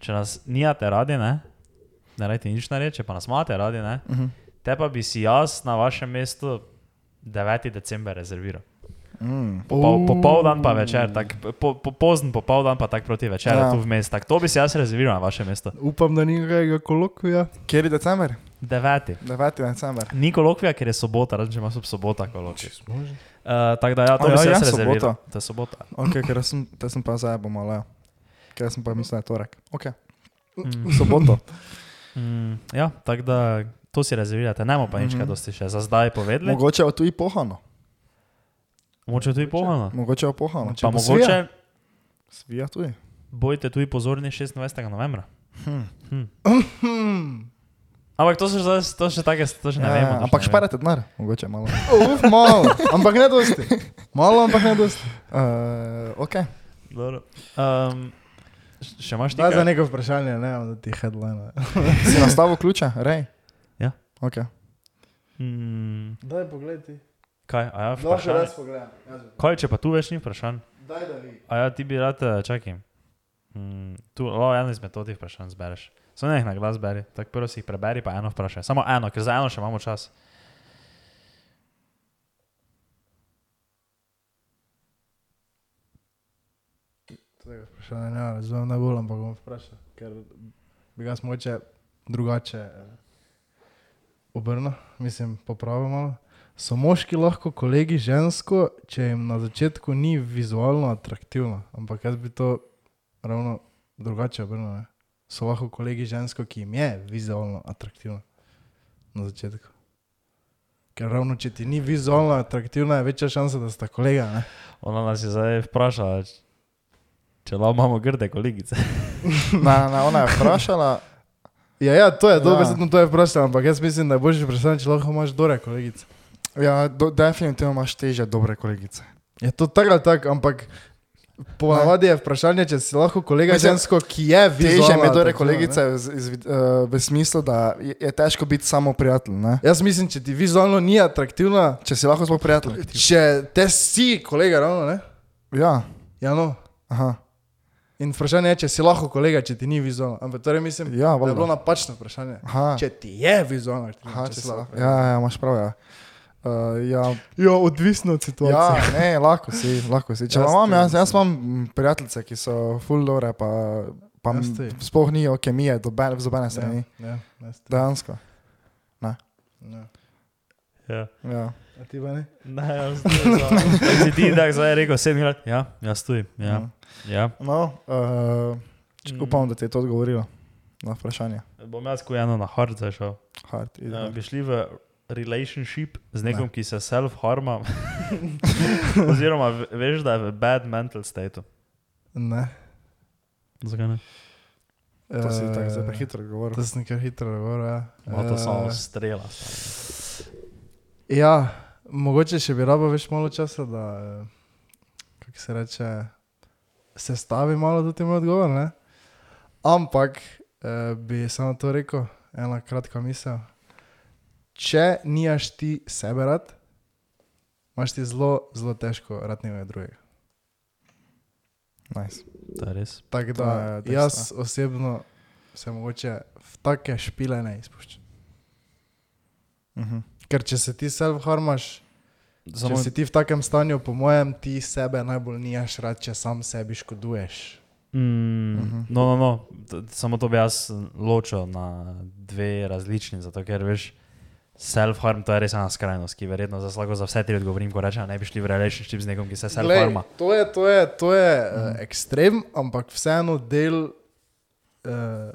če nas nijate radi, ne? Ne rajte nič narediti, če pa nas imate radi, ne? Uh -huh. Te pa bi si jaz na vašem mestu 9. december rezerviral. mm. Popol, popoldan pa večer, tak, po, po, pozn popoldan pa tak proti večeru, Ja. ja. tu vmes. Tak, to bi si jaz rezerviral na vaše mesto. Upam, da ni nekega kolokvija. Kjer je december? 9. 9. december. Ni kolokvija, ker je sobota, razen če ima sub sobota kolokvij. Uh, tako da ja, to A bi ja, si jaz sobota. rezerviral. To je sobota. Ok, ker sem, sem pa zdaj bom malo. ja. Ker sem pa mislil, da je torek. Ok, Mm. soboto. Mm, ja, tako da to si rezervirate, ne bomo pa nič Mhm. kaj dosti še za zdaj povedali. Mogoče je tu i pohano. Mogoče tudi pohano. Mogoče je pohano. Pa bo mogoče svija. Svija tudi. bojte tudi pozorni 26. novembra. Hm. Hm. Hmm. Ampak to so že, zdaj- to še take, to še ne Ja, vemo. ampak šparate denar, mogoče malo. Uf, malo, ampak ne dosti. Malo, ampak ne dosti. Uh, ok. Dobro. Um, še imaš Daj za nekaj? neko vprašanje, ne, da ti headline. Si nastavil ključe, rej? Ja. Ok. Mm, Daj pogled ti. kaj, a ja, vprašanje? raz pogledam. Kaj, če pa tu več ni vprašanj? Daj da vi. A ja, ti bi rad, eh, čakaj. Mm, tu, o, eno izmed totih vprašanj zbereš. Samo ne jih na glas beri, tako prvo si jih preberi, pa eno vprašaj. Samo eno, ker za eno še imamo čas. Tega vprašanja ne razumem najbolj, ampak bom vprašal, ker bi ga moče drugače eh, obrnil, mislim, popravil malo. So moški lahko kolegi žensko, če jim na začetku ni vizualno atraktivno, ampak jaz bi to ravno drugače obrnil. Ne? So lahko kolegi žensko, ki jim je vizualno atraktivno na začetku. Ker ravno če ti ni vizualno atraktivna, je večja šansa, da sta kolega. Ne? Ona nas je zdaj vprašala, če lahko imamo grde kolegice. Na, na, ona je vprašala, Ja, ja, to je Ja. dobro, to je vprašanje, ampak jaz mislim, da je boljše vprašanje, če lahko imaš dore kolegice. ja, do, definitivno imaš teže dobre kolegice. Je to tako ali tako, ampak ponavadi je vprašanje, če si lahko kolega Mislim, žensko, ki je Teže vizualno mi je dobre atraktivna, kolegice ne. z, z, uh, v smislu, da je, je težko biti samo prijatelj. Ne? Jaz mislim, če ti vizualno ni atraktivna, Če si lahko sploh prijatelj. če te si kolega, ravno, ne? Ja, Ja, no. aha. In vprašanje je, če si lahko kolega, če ti ni vizualno. Ampak torej mislim, Ja, da je bilo napačno vprašanje. Aha, Če ti je vizualno atraktivna, aha če če si si lahko. Ja, ja, imaš prav. Ja. Uh, ja, ja, odvisno od ja, ne, lahko si, lahko si. Če Jaz imam, to jaz, jaz imam prijateljice, ki so full dore, pa, pa sploh ni kemije, doben, z obene strani. Ja, ja. Dejansko. ja. Ja. Ja. A ti pa ne? Ne, jaz tudi. Si ti tako zdaj rekel, sedem let? Ja, jaz tudi. Ja. Mhm. Ja. No, uh, upam, da ti je to odgovorilo na vprašanje. Bom jaz ko eno na hard zašel. Hard, Uh, bi šli v relationship z nekom, ki se self-harma, oziroma ve- veš, da je v bad mental state. Ne. Zakaj ne? To si tako Eh, zdaj prehitro govoril. To sem kar hitro govoril. Ja. Malo to samo strela. Ja, mogoče še bi rabo več malo časa, da kako se reče, se stavi malo do tega odgovor. Ne? Ampak eh, bi samo to rekel, ena kratka misel. Če nimaš ti sebe rad, imaš ti zelo, zelo težko rad nekega drugega. Nice. To je res. Tako To da je dejstvo. jaz osebno se mogoče v take špile ne izpuščam. Mhm. Ker če se ti self-harmaš, Samo, Če si ti v takem stanju, po mojem, ti sebe najbolj nijaš rad, če sam sebi škoduješ. mm, Mhm. no, no, no, t- samo to bi jaz ločil na dve različni, zato ker veš. Self-harm to je res ena skrajnost, ki verjetno za slabo za vse tri odgovorim, ko rečem, ne bi šli v relationship z nekom, ki se self-harma. To je, to je, to je uh, ekstrem, ampak vseeno del, uh,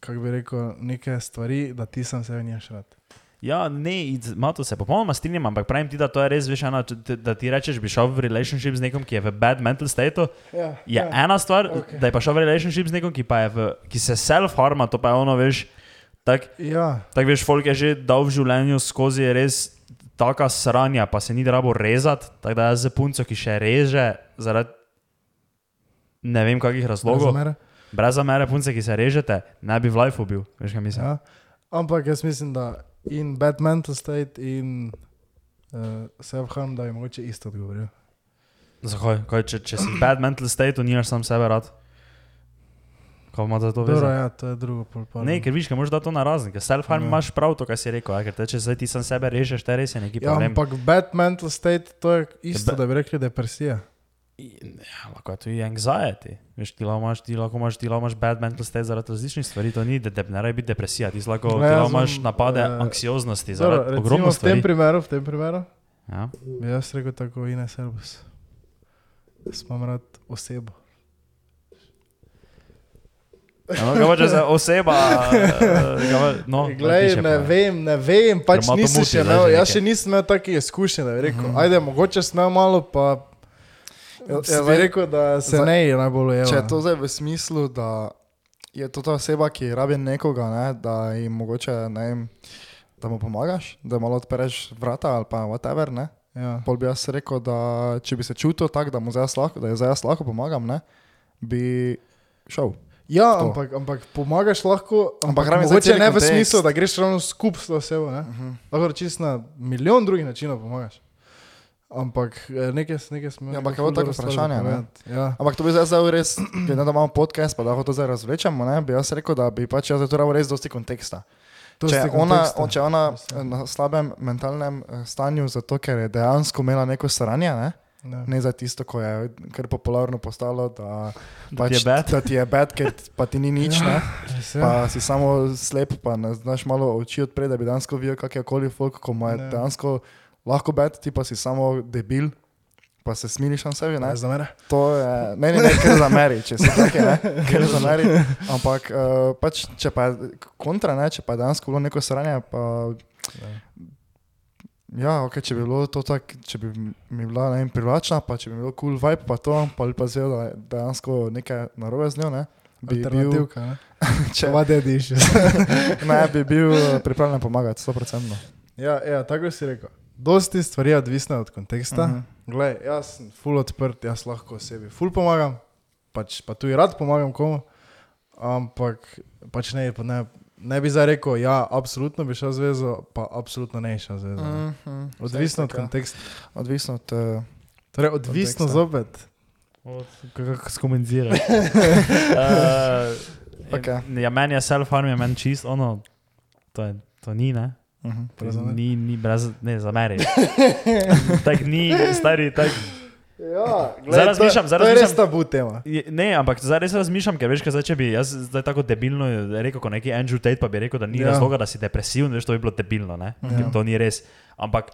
kako bi rekel, neke stvari, da ti sam sebe nijaš rad. Ja, ne, malo se popolnoma strinjam, ampak pravim ti, da to je res, veš, ena, da ti rečeš, bi šel v relationship z nekom, ki je v bad mental state. Ja, Je ja. ena stvar, okay. da je pa šel v relationship z nekom, ki, v, ki se self-harma, to pa je ono, veš, tako ja, tak, veš, folk je že dal v življenju skozi res taka sranja, pa se ni rabo rezati, tako da jaz za punco, ki še reže zaradi ne vem kakih razlogov, razumere? brez zamere punce, ki se režete, ne bi v lifeu bil, veš kaj mislim. Ja. Ampak jaz mislim, da in bad mental state in uh, self-harm, da je mogoče isto odgovoril. Zakaj? Kaj, če, če si bad mental state, nimaš sam sebe rad. Kaj ima za to Dobro, veze? ja, to je drugo polpar. Ne, ker viš, ker moraš dati to na razen, ker self-harm Ja. imaš prav to, kar si rekel, ja, ker te, če zdaj ti sam sebe režeš, te res je neki Ja, problem. ampak bad mental state, to je isto, da bi rekli depresija. In, Ja, lahko je tudi anxiety. Veš, ti lahko imaš, ti lahko imaš, ti lahko imaš bad mental state zaradi različnih stvari, to ni, da te ne rabi biti depresija, ti lahko, Ne, ti lahko imaš napade eh, anksioznosti zaradi ogromno v tem stvari. primeru, v tem primeru, Ja. bi jaz rekel tako Ines Selbus. Jaz imam rad osebo. Ja, No, kaj pa če se oseba, eh, kaj pa- no, Glej, ne vem, ne vem, pač nisem še imel, jaz še nisem imel takih izkušenj, rekel, mm -hmm. ajde, mogoče sem imel malo, pa Ja, ja, bi zdaj- rekel, da se zdaj- ne je najbolj ujel. Če je to zdaj v smislu, da je to ta oseba, ki rabi nekoga, ne, da jim mogoče, ne vem, da mu pomagaš, da malo odpereš vrata ali pa whatever, ne. Ja. Pol bi jaz rekel, da če bi se čutil tako, da mu zdaj lahko, da zdaj lahko pomagam, ne, bi šel. Ja, To. ampak, ampak pomagaš lahko, ampak, Ampak mogoče ne v kontekst. smislu, da greš ravno skupaj s osebo. Uh -huh. Lahko čist na milijon drugih načinov pomagaš. Ampak eh, nekaj, nekaj smo Ja, ampak je tako vprašanje, ne? Ja. Ampak to bi zdaj, res, glede to, da imamo podcast, pa da lahko to zdaj razvlečemo, ne, bi jaz rekel, da bi pač jaz tu rabo res dosti konteksta. To Če ona, konteksta. on, če ona na slabem mentalnem eh, stanju, zato ker je dejansko imela neko sranje, ne? Ja. ne za tisto, ko je kar popularno postalo, da, Da ti je bad. da ti je bad, ker pa ti ni nič, ne? Res je. pa si samo slep, pa ne znaš malo oči odpreti, da bi dejansko videl, kak je koli folk, ko mu je Ne. Lahko bad, ti pa si samo debil. Pa se smiliš na sebi, ne? Ne, za mene. To je, ne, ne, ne, ker za meri, če si tako, ne, ker za meri. Ampak uh, pač, če pa je kontra, ne, če pa je dejansko bilo neko sranje, pa ja, ok, če bi bilo to tako, če bi mi bila ne vem, privlačna, pa če bi bilo kul cool vibe, pa to, pa bi pa zvel, da je dejansko nekaj narobe z njo, ne, bi bil, ne? če, Vade diš. ne, bi bil pripravljen pomagati, 100%. Ja, ja, tako si rekel. Dosti stvari je odvisne od konteksta. Uh Mhm. -huh. Glej, jaz sem full odprt, jaz lahko osebi full pomagam, pač, pa tudi rad pomagam komu, ampak pač ne, pa ne, ne bi zdaj rekel, ja, absolutno bi šel zvezo, pa absolutno ne bi šel zvezo. Uh -huh. Mhm, Odvisno od ja. konteksta. Odvisno od. Uh, Torej, odvisno Konteksta. zopet. Kako skomentiraš? uh, Okej. ja, meni je self-harm, je meni čist, ono, to, je, to ni, ne? Uh -huh. Brez zamere. Ni, ni brez, ne, za meri. tak ni, stari, tak. Ja, Zdaj razmišljam, zdaj to je res razmišljam. tabu tema. Ne, ampak zdaj res razmišljam, ker veš, kaj zdaj, če bi jaz zdaj tako debilno rekel, kot neki Andrew Tate, pa bi rekel, da ni Ja. ja. razloga, da si depresiven, veš, to bi bilo debilno, ne? Ja. Ja. To ni res. Ampak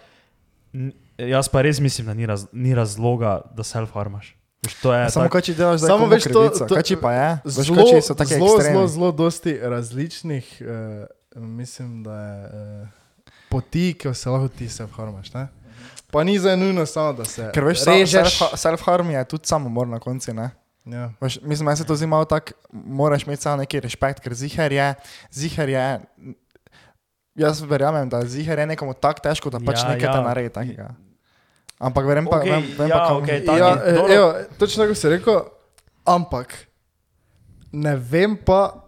jaz pa res mislim, da ni, raz, ni razloga, da self-harmaš. Veš, to je Samo tak, kaj ti delaš, Samo veš, to- to- Kaj ti pa je? Veš, Zelo, take zelo, zelo, zelo dosti različnih, uh, mislim, da je uh, poti, ki se lahko ti se vharmaš. Ne? Pa ni za nujno samo, da se Ker veš, režeš. self- self-harm je tudi samomor na koncu, ne? Ja. Veš, mislim, da se to zdi malo tako, moraš imeti samo neki respekt, ker ziher je, ziher je, jaz verjamem, da ziher je nekomu tako težko, da pač Ja, nekaj ja. naredi takega. Ampak verjamem pa, Okej, vem, vem ja, pa kam, okay, Taki, Ja, evo, točno tako si rekel, ampak ne vem pa,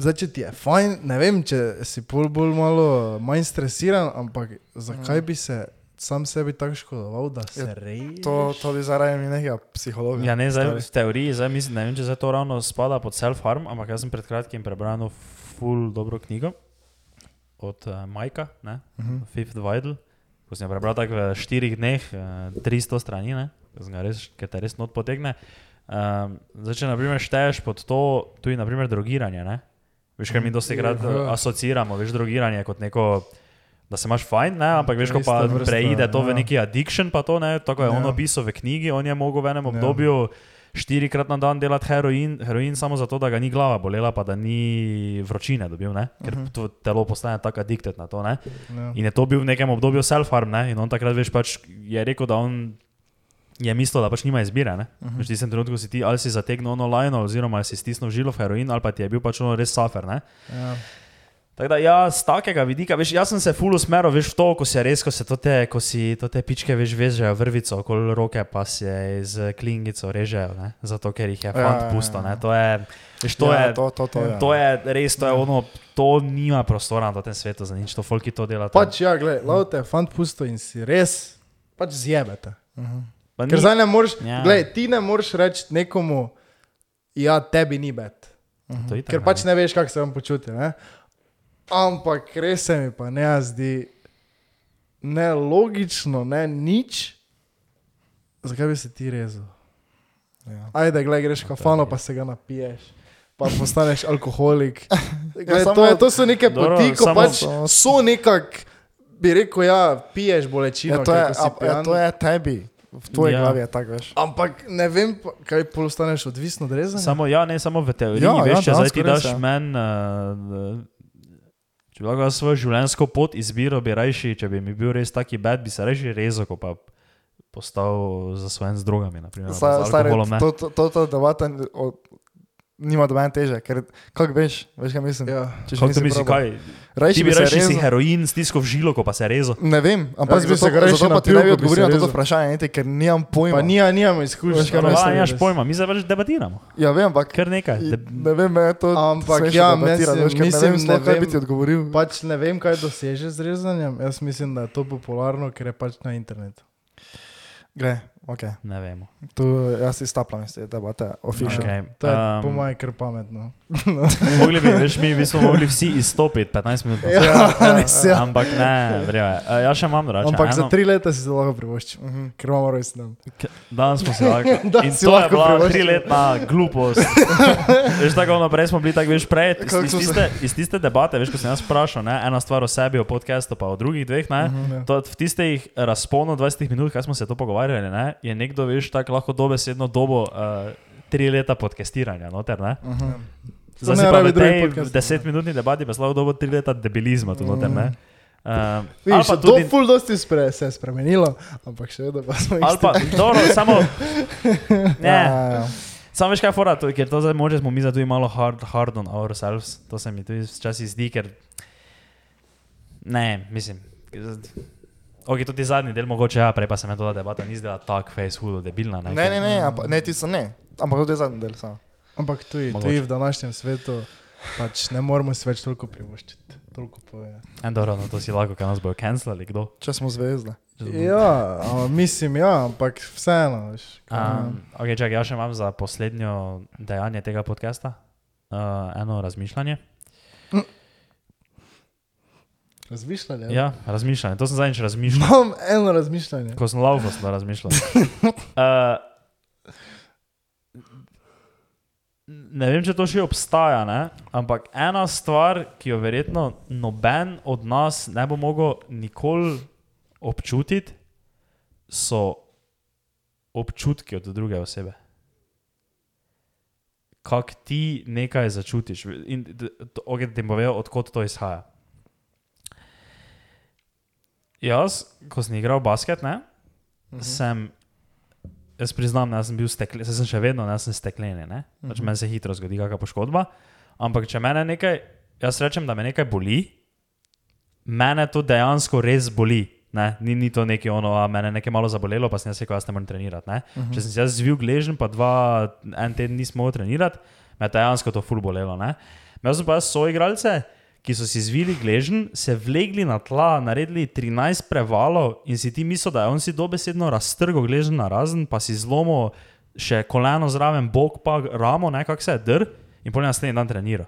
zdaj, če ti je fajn, ne vem, če si pol bolj malo manj stresiran, ampak zakaj bi se sam sebi tako škodoval, da se Ja, reje? to, to bi zaradi nekega psihologa. Ja, ne, zdaj, v teoriji, zdaj, mislim, ne vem, če zdaj to ravno spada pod self-harm, ampak jaz sem pred kratkim prebral full dobro knjigo od uh, Majka, ne, Uh -huh. Fifth Vital, ko sem jo prebral tako v štirih dneh, uh, 300 strani, ne, res, ker te res not potegne. Um, zdaj, če naprimer šteješ pod to tudi naprimer drogiranje, ne, veš, ker mi dosti krat Ja. uh, asociramo, veš, drogiranje kot neko da se imaš fajn, ne? ampak veš, ko Ista pa vrsta, preide to v ja. neki addiction, pa to ne, tako je on Ja. opisal v knjigi, on je mogel v enem Ja. obdobju štirikrat na dan delati heroin, heroin samo zato, da ga ni glava bolela, pa da ni vročine dobil, ne? ker Mhm. to telo postane tako addicted na to. Ne? Ja. In je to bil v nekem obdobju self-harm, ne? in on takrat veš, pač je rekel, da on je mislil, da pač nima izbire. Ne? Mhm. Veš, v tistem trenutku si ti ali si zategnil ono lajno, oziroma si stisnil žilo heroin, ali pa ti je bil pač ono res safer. Ne? Ja. Tako da, ja, z takega vidika, veš, jaz sem se full usmeril, veš, v to, ko se res, ko se to te, ko si to te pičke, veš, vežejo vrvico okoli roke, pa se z klingico režejo, ne, zato ker jih je Ja, fant ja, ja. pusto, ne, to je, veš, to ja, je, to, to, to, ja. to je res, to je ono, to nima prostora na tem svetu za nič, to folki to dela. tam. Pač ja, gledaj, je fant pusto in si res, pač zjebete. Uh -huh. Pa Ker zdaj ne moreš, Ja. ja. gledaj, ti ne moreš reči nekomu, ja, tebi ni bed. to itak Ker pač ne veš, kako se vam počuti. Ne? Ampak res se mi pa ne zdi nelogično, ne nič, zakaj bi se ti rezal. ja. Ajde, gledaj, greš kafano, pa se ga napiješ, pa postaneš alkoholik. Glej, samo- to, je, to so neke Dobro, poti, ko samo- pač so nekak, bi rekel, ja, piješ bolečino, Ja, to, je, a, ja, to je tebi, v tvoji Ja. glavi je tako, veš. Ampak ne vem, kaj postaneš odvisen od rezanja. Samo, ja, ne samo v teoriji, Ja, ja, veš, ja, če zdaj ti daš ja. meni, uh, če bi lahko svojo življenjsko pot izbiro, bi rajši, če bi mi bil res taki bed, bi se rajši rezal, ko pa postal zasvojen z drogami, naprimer, z Stari, to, to, to, to debata o, nima dobene teže, ker kako veš, veš kaj mislim. Ja. Kako to misliš, kaj? Rajši bi rajši si heroin stiskal žilo, ko pa se rezal. Ne vem, ampak Jaz bi zato, se ga zato pa ti ne bi odgovoril se na to vprašanje, niti, ker nimam pojma. Pa nija, nijamo izkušnje. Veš, kaj Hvala, nimaš pojma, mi zdaj več debatiramo. Ja, vem, ampak Kar nekaj. De- Ne vem, me je to Ampak ja, mislim- veš, ker mislim, ne vem, ne sploh, kaj bi vem. ti odgovoril. Pač ne vem, kaj dosežeš z rezanjem. Jaz mislim, da je to popularno, ker je pač na internetu. Gre, ok. Ne vemo. Tu jaz si staplam iz te debate, official. Okay. To je um, po mojem kar pametno. mogli bi, veš, mi bi smo mogli vsi izstopiti 15 minut. nazaj. ja, res je. Ampak ne, vreme. Jaz še imam drugače. Ampak za eno- tri leta si to lahko privoščil, Mhm. ker imamo rojsten dan. Danes smo se lahko. In to je lahko bila privoščimo. triletna glupost. veš, tako naprej smo bili, tako veš, prej. Iz, iz, se- tiste, iz tiste debate, veš, ko sem jaz vprašal, ne, ena stvar o sebi, o podkastu, pa o drugih dveh, ne. Ja. To, v tistih razponu 20 minut, kaj smo se to pogovarjali, ne, je nekdo, veš, tako lahko dobesedno dobo uh, tri leta podcastiranja, noter, ne. Mhm. Zdaj ne si pa v tej desetminutni debati pa slabo dobo tri leta debilizma tu noter, ne. Uh, ali Vidiš, pa to tudi, ful dosti spre, se je spremenilo, ampak še vedno pa smo ali isti. pa, dobro, samo, ne, Ja, ja. Samo veš kaj, fora, to, ker to zdaj moče smo mi zdaj tudi malo hard, hard on ourselves. To se mi tudi včasih zdi, ker. Ne, mislim. Ok, tudi zadnji del mogoče, ja, prej pa se mi ta debata ni zdela tako face hudo, debilna. Ne, Ne, ker- ne, ne, ampak, ne, ti so ne. Ampak je zadnji del samo. Ampak tudi, tudi v današnjem svetu pač ne moremo si več toliko privoščiti. Toliko pove. En dobro, no to si lahko, kaj nas bojo cancelali, kdo? Če smo zvezde. Ja, a, mislim, ja, ampak vseeno. Veš, Um, ok, čakaj, jaz še imam za poslednjo dejanje tega podcasta uh, eno razmišljanje. Razmišljanje. Ja, razmišljanje, to sem zadnjič razmišljal. Imam eno razmišljanje. Ko sem laufal, sem razmišljal. Uh, ne vem, če to še obstaja, ne? ampak ena stvar, ki jo verjetno noben od nas ne bo mogel nikoli občutiti, so občutki od druge osebe. Kako ti nekaj začutiš. In, da ti povedal, odkot to izhaja. Jaz, ko sem igral basket, ne, Mhm. sem, jaz priznam, da sem bil steklen, sem še vedno, ne, sem steklen, ne. Pač Mhm. meni se hitro zgodi kakšna poškodba. Ampak če mene nekaj, jaz rečem, da me nekaj boli, mene to dejansko res boli. Ne, ni, ni to nekaj ono, a mene nekaj malo zabolelo, pa sem jaz rekel, jaz ne morem trenirati. Ne. Mhm. Če sem se jaz zvil gležen, pa dva, en teden nismo mogli trenirati, me dejansko to ful bolelo. Ne. Imel sem pa jaz soigralce, ki so si zvili gležen, se vlegli na tla, naredili 13 prevalov in si ti misliš, da je on si dobesedno raztrgal gležen na razen, pa si zlomil še koleno zraven, bok pa ramo, nekako se je dr in pol naslednji dan trenira.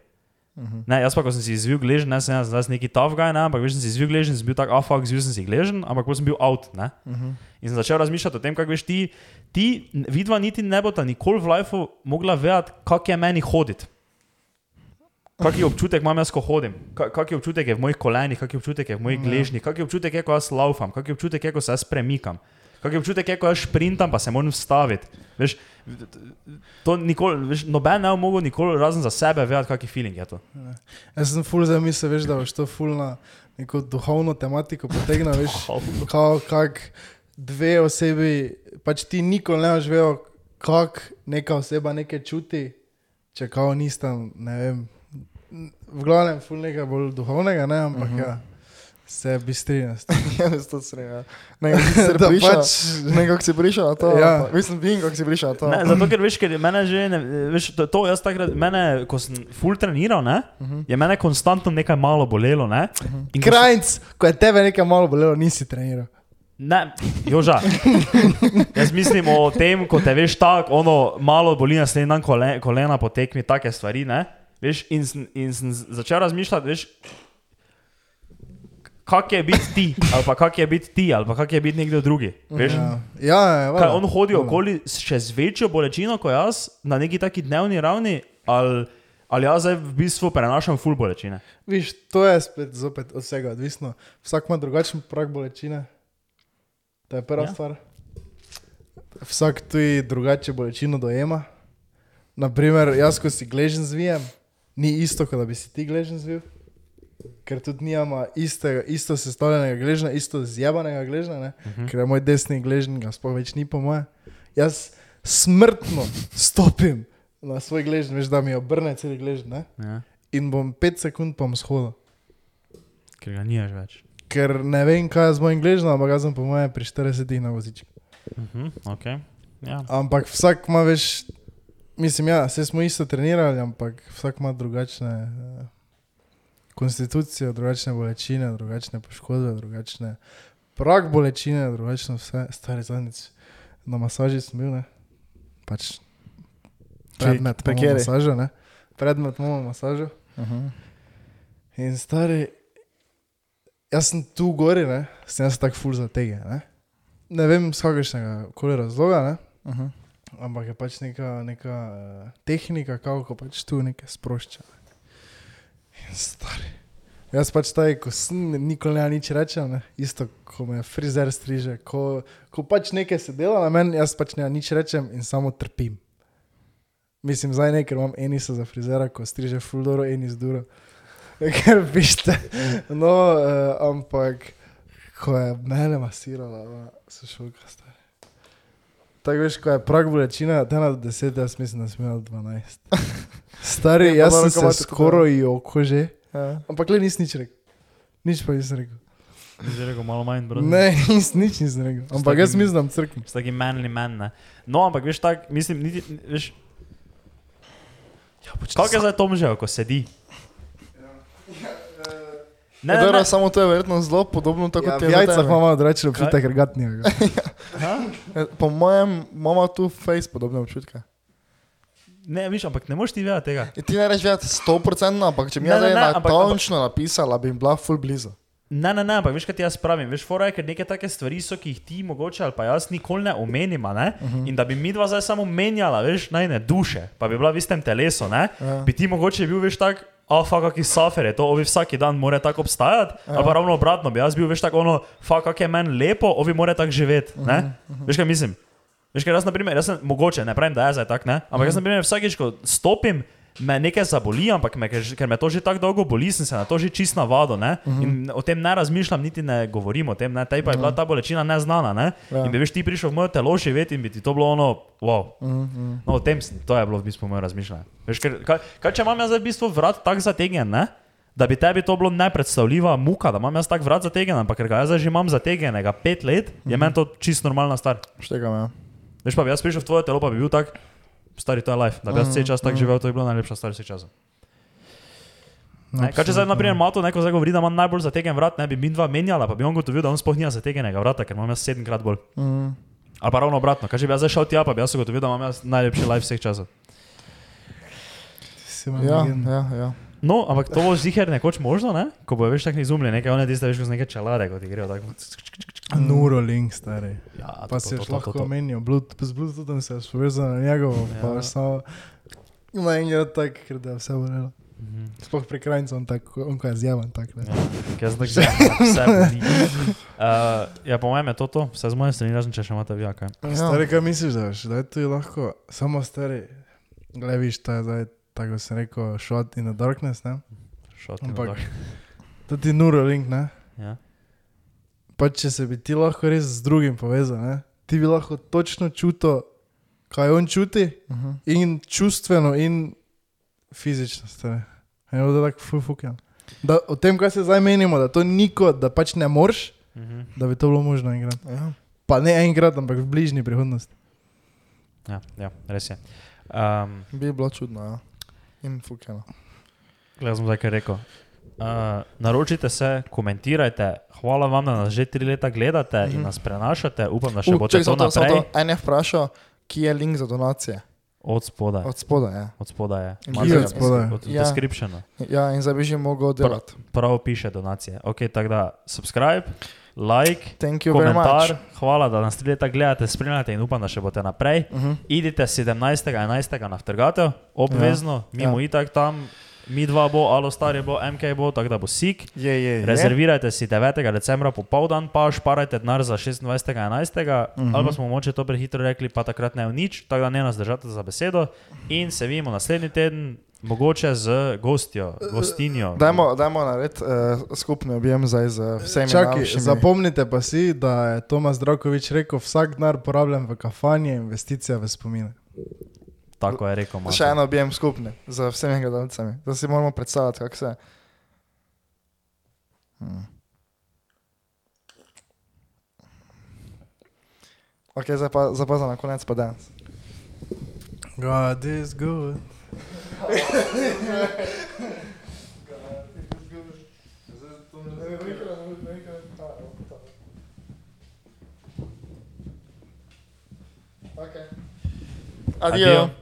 Mhm. Ne, jaz pa, ko sem si izvil gležen, ne sem jaz neki tough guy, ne, ampak veš, sem si izvil gležen, sem bil tak, ah, fuck, zvil sem si gležen, ampak potem sem bil out. Ne. Mhm. In sem začel razmišljati o tem, kako veš ti, ti vidva niti ne bo ta nikoli v lifeu mogla vedeti, kak je meni hoditi. Kak je občutek imam jaz, ko hodim, Ka- kak je občutek je v mojih kolenih, kak je občutek je v mojih Ja. gležnjih, kak je občutek je, ko jaz laufam, kak je občutek je, ko se jaz premikam, kak je občutek je, ko jaz šprintam, pa se moram vstaviti. Veš, to nikoli, veš, noben ne bo mogel nikoli razen za sebe vedeti, kak je feeling je to. Jaz sem ful za misel, veš, da boš to ful na neko duhovno tematiko potegnil, veš, kao, kak dve osebi, pač ti nikoli ne boš vedel, kak neka oseba nekaj čuti, če kao nista, ne vem, v glavnem ful nekaj bolj duhovnega, ne, ampak uh -huh. ja, se bistrinja. Ja, jaz to srega. Nekako pač, nekako si prišel na to. Ja. Ja. Mislim, vem, kako si prišel na to. Ne, zato, ker veš, ker mene že, ne, veš, to, to jaz takrat, mene, ko sem full treniral, ne, Mhm. je mene konstantno nekaj malo bolelo, ne. In ko sem- Krajnc, ko je tebe nekaj malo bolelo, nisi treniral. Ne, joža. Jaz mislim o tem, ko te veš tako, ono malo boli naslednji dan kole, kolena po tekmi, take stvari, ne. Veš, in, in sem začel razmišljati, veš, kak je biti ti, ali pa kak je biti ti, ali pa kak je biti nekdo drugi. Veš, Ja, ja, ja Kaj valjda. on hodi okoli še z večjo bolečino kot jaz, na neki taki dnevni ravni, ali, ali jaz zdaj v bistvu prenašam full bolečine. Viš, to je spet zopet od vsega odvisno. Vsak ima drugačen prak bolečine. To je prva Ja. ja. stvar. Vsak tudi drugače bolečino dojema. Naprimer, jaz, ko si gležen zvijem, ni isto, kot da bi si ti gležen zvil. Ker tudi nijama iste, isto sestavljenega gležna, isto zjebanega gležna, uh -huh. ker je moj desni gležen, ga sploh več ni po moje. Jaz smrtno stopim na svoj gležen, veš, da mi obrne cel gležen, ne? Ja. in bom 5 sekund pa shodil. Ker ga nimaš več. Ker ne vem, kaj je z mojim gležnom, ampak jaz sem po mojem pri 40 na vozičku. Uh -huh, okay. ja. Ampak vsak ima več, mislim, ja, vse smo isto trenirali, ampak vsak ima drugačne uh, konstitucije, drugačne bolečine, drugačne poškodbe, drugačne prak bolečine, drugačno vse. Stari zadnjič na masaži sem bil, ne? Pač predmet imamo masažo, ne? Predmet imamo masažo. Uh -huh. In stari, jaz sem tu gori, ne, sem jaz tako ful za tega. Ne, ne vem, z kakšnega koli razloga, ne, Uh -huh. Ampak je pač neka, neka uh, tehnika, kako pač tu nekaj sprošča. In stari. Jaz pač taj, ko sem nikoli ne nič rečem, ne, isto, ko me frizer striže, ko, ko pač nekaj se dela na meni, jaz pač ne nič rečem in samo trpim. Mislim, zdaj ne, ker imam enisa za frizera, ko striže fuldoro, enis duro. Ker pište. No, uh, ampak ko je mene masirala, ona sošolka stara. Tako veš, ko je prag bolečina, da na 10, jaz mislim, da sem imel 12. Stari, Ja, jaz sem se tako, skoraj joko že, Ja. ampak le nisem nič rekel. Nič pa nisem rekel. Zdaj rekel malo manj, bro. Ne, nis, nič nisem rekel. Ampak jaz takim- mislim, da crknem. S takim manly man, ne. No, ampak veš tak, mislim, niti, veš, Ja, pač kako je zdaj Tom že, ko sedi? Ne, ne, ne. samo to je verjetno zelo podobno, tako Ja, kot v je za jajcah imamo malo drugačen občutek, ker gatnija. Ha? Ja, Po mojem, imamo tu face podobne občutke. Ne, viš, ampak ne moreš ti vedeti tega. In ti ne rečeš vedeti 100%, ampak če mi je zdaj ampak- natančno napisala, bi jim bila full blizu. Ne, ne, ne, ampak veš, kaj ti jaz pravim. Veš, fora je, ker neke take stvari so, ki jih ti mogoče ali pa jaz nikoli ne omenim, ne? Uh -huh. in da bi mi dva zdaj samo menjala, veš, najne duše, pa bi bila v istem telesu, ne? Ja. bi ti mogoče bil, veš, tak. A, fa, kakšni safer je to, ovi vsak dan mora tako obstajati, ja. ali pa ravno obratno, bi jaz bil, veš, tako ono, fa, kak je meni lepo, ovi mora tako živeti, ne? Uh -huh. Veš, kaj mislim? Veš, kaj jaz, na primer, jaz sem mogoče, ne pravim, da je zdaj tak, ne? Ampak uh -huh. jaz, na primer, vsakeč, ko stopim, me nekaj zaboli, ampak me, ker, me to že tako dolgo boli, sem se na to že čist navadil. Uh Mhm. -huh. In o tem ne razmišljam, niti ne govorim o tem. Ne? Tej pa je bila ta bolečina neznana. Ne? Ja. Ja. In bi veš, ti prišel v moje telo živeti in bi ti to bilo ono, wow. Mhm, No, o tem sem, to je bilo v bistvu moje razmišljanje. Veš, ker, kaj, kaj če imam jaz v bistvu vrat tako zategnjen, ne? da bi tebi to bilo nepredstavljiva muka, da imam jaz tako vrat zategnjen, ampak ker ga jaz že imam zategnjenega pet let, je mm -hmm. meni to čist normalna stvar. Štegam, ja. Veš pa, bi jaz prišel v tvoje telo, pa bi bil tak, stari, to je life. Da bi jaz vse čas tako živel, to je bilo najlepša stvar vse časa. Ne, kaj če zdaj, na primer, Mato neko zdaj govori, da ima najbolj zategnjen vrat, ne bi mi dva menjala, pa bi on gotovil, da on sploh nima zategnjenega vrata, ker imam jaz sedemkrat bolj. Mhm. Ali pa ravno obratno, kaj če bi jaz zdaj šel tja, pa bi jaz ugotovil, da imam jaz najlepši life vseh časov. Ja, ja, ja. No, ampak to bo ziger nekoč možno, ne? ko bo veš tako izumljen, nekaj one tiste veš, kot neke čelade, kot ti grejo tako. Neuralink, stari. Ja, Pa si lahko menil, Bluetooth, z Bluetoothom se je povezal na njegovo, pa Ja. ja. samo naenkrat tak, ker da je vse vrelo. Mhm. Sploh pri krajncem, tako, on ko je zjaven, tak, ne. Ja, jaz tako zdaj vse boli. Uh, ja, po mojem je to to, vse z moje strani, razen če še imate kaj. Ja. Stari, kaj misliš, da je, da je tu lahko, samo stari, gledaj, viš, ta je zdaj, tako se rekel, shot in the darkness, ne? Šot, Ampak, to ti Neuralink, ne? Ja. Pa če se bi ti lahko res z drugim povezal, ne? ti bi lahko točno čutil, kaj on čuti, Mhm. in čustveno, in fizično. Je bilo to tako fufukjan. Da, o tem, kaj se zdaj menimo, da to niko, da pač ne moreš, Mhm. da bi to bilo možno enkrat. Ja. Pa ne enkrat, ampak v bližnji prihodnosti. Ja, ja, res je. Um, Bi bilo čudno, ja. In fukeno. Jaz sem zdaj kaj rekel. Uh, naročite se, komentirajte. Hvala vam, da nas že tri leta gledate mm -hmm. in Mhm. nas prenašate. Upam, da še Uh, boste čakaj, to naprej. to. En je vprašal, kje je link za donacije. Od spodaj. Od spoda, ja. Od spodaj je. Kje ga od spodaj? Od Ja. descriptiona. Ja, in zdaj bi že mogel delati. Prav piše donacije. Ok, tako da subscribe, like, komentar. Hvala, da nas tri leta gledate, spremljate in upam, da še boste naprej. Uh -huh. Idite 17.11. na vtrgatev, obvezno, ja. mimo ja. itak tam. Mi dva bo, alo stari bo, MK bo, tako da bo sik. Je, je, je. Rezervirajte si 9. decembra popoldan, pa šparajte denar za 26.11. Uh Mhm. -huh. Ali pa smo moče to prehitro rekli, pa takrat ne v nič, tako da ne nas držate za besedo. In se vidimo naslednji teden, mogoče z gostjo, gostinjo. Dajmo, dajmo narediti uh, skupni objem zdaj z vsemi. Čakaj, našimi- zapomnite pa si, da je Tomas Drakovič rekel, vsak denar porabljen v kafanje, investicija v spomine. Tako je rekel. Mato. Še en objem skupni z vsemi gledalcami. Da si moramo predstavljati, kako se. Hmm. Ok, zdaj pa, zdaj pa za na konec pa danes. God is good. Adijo. Adijo.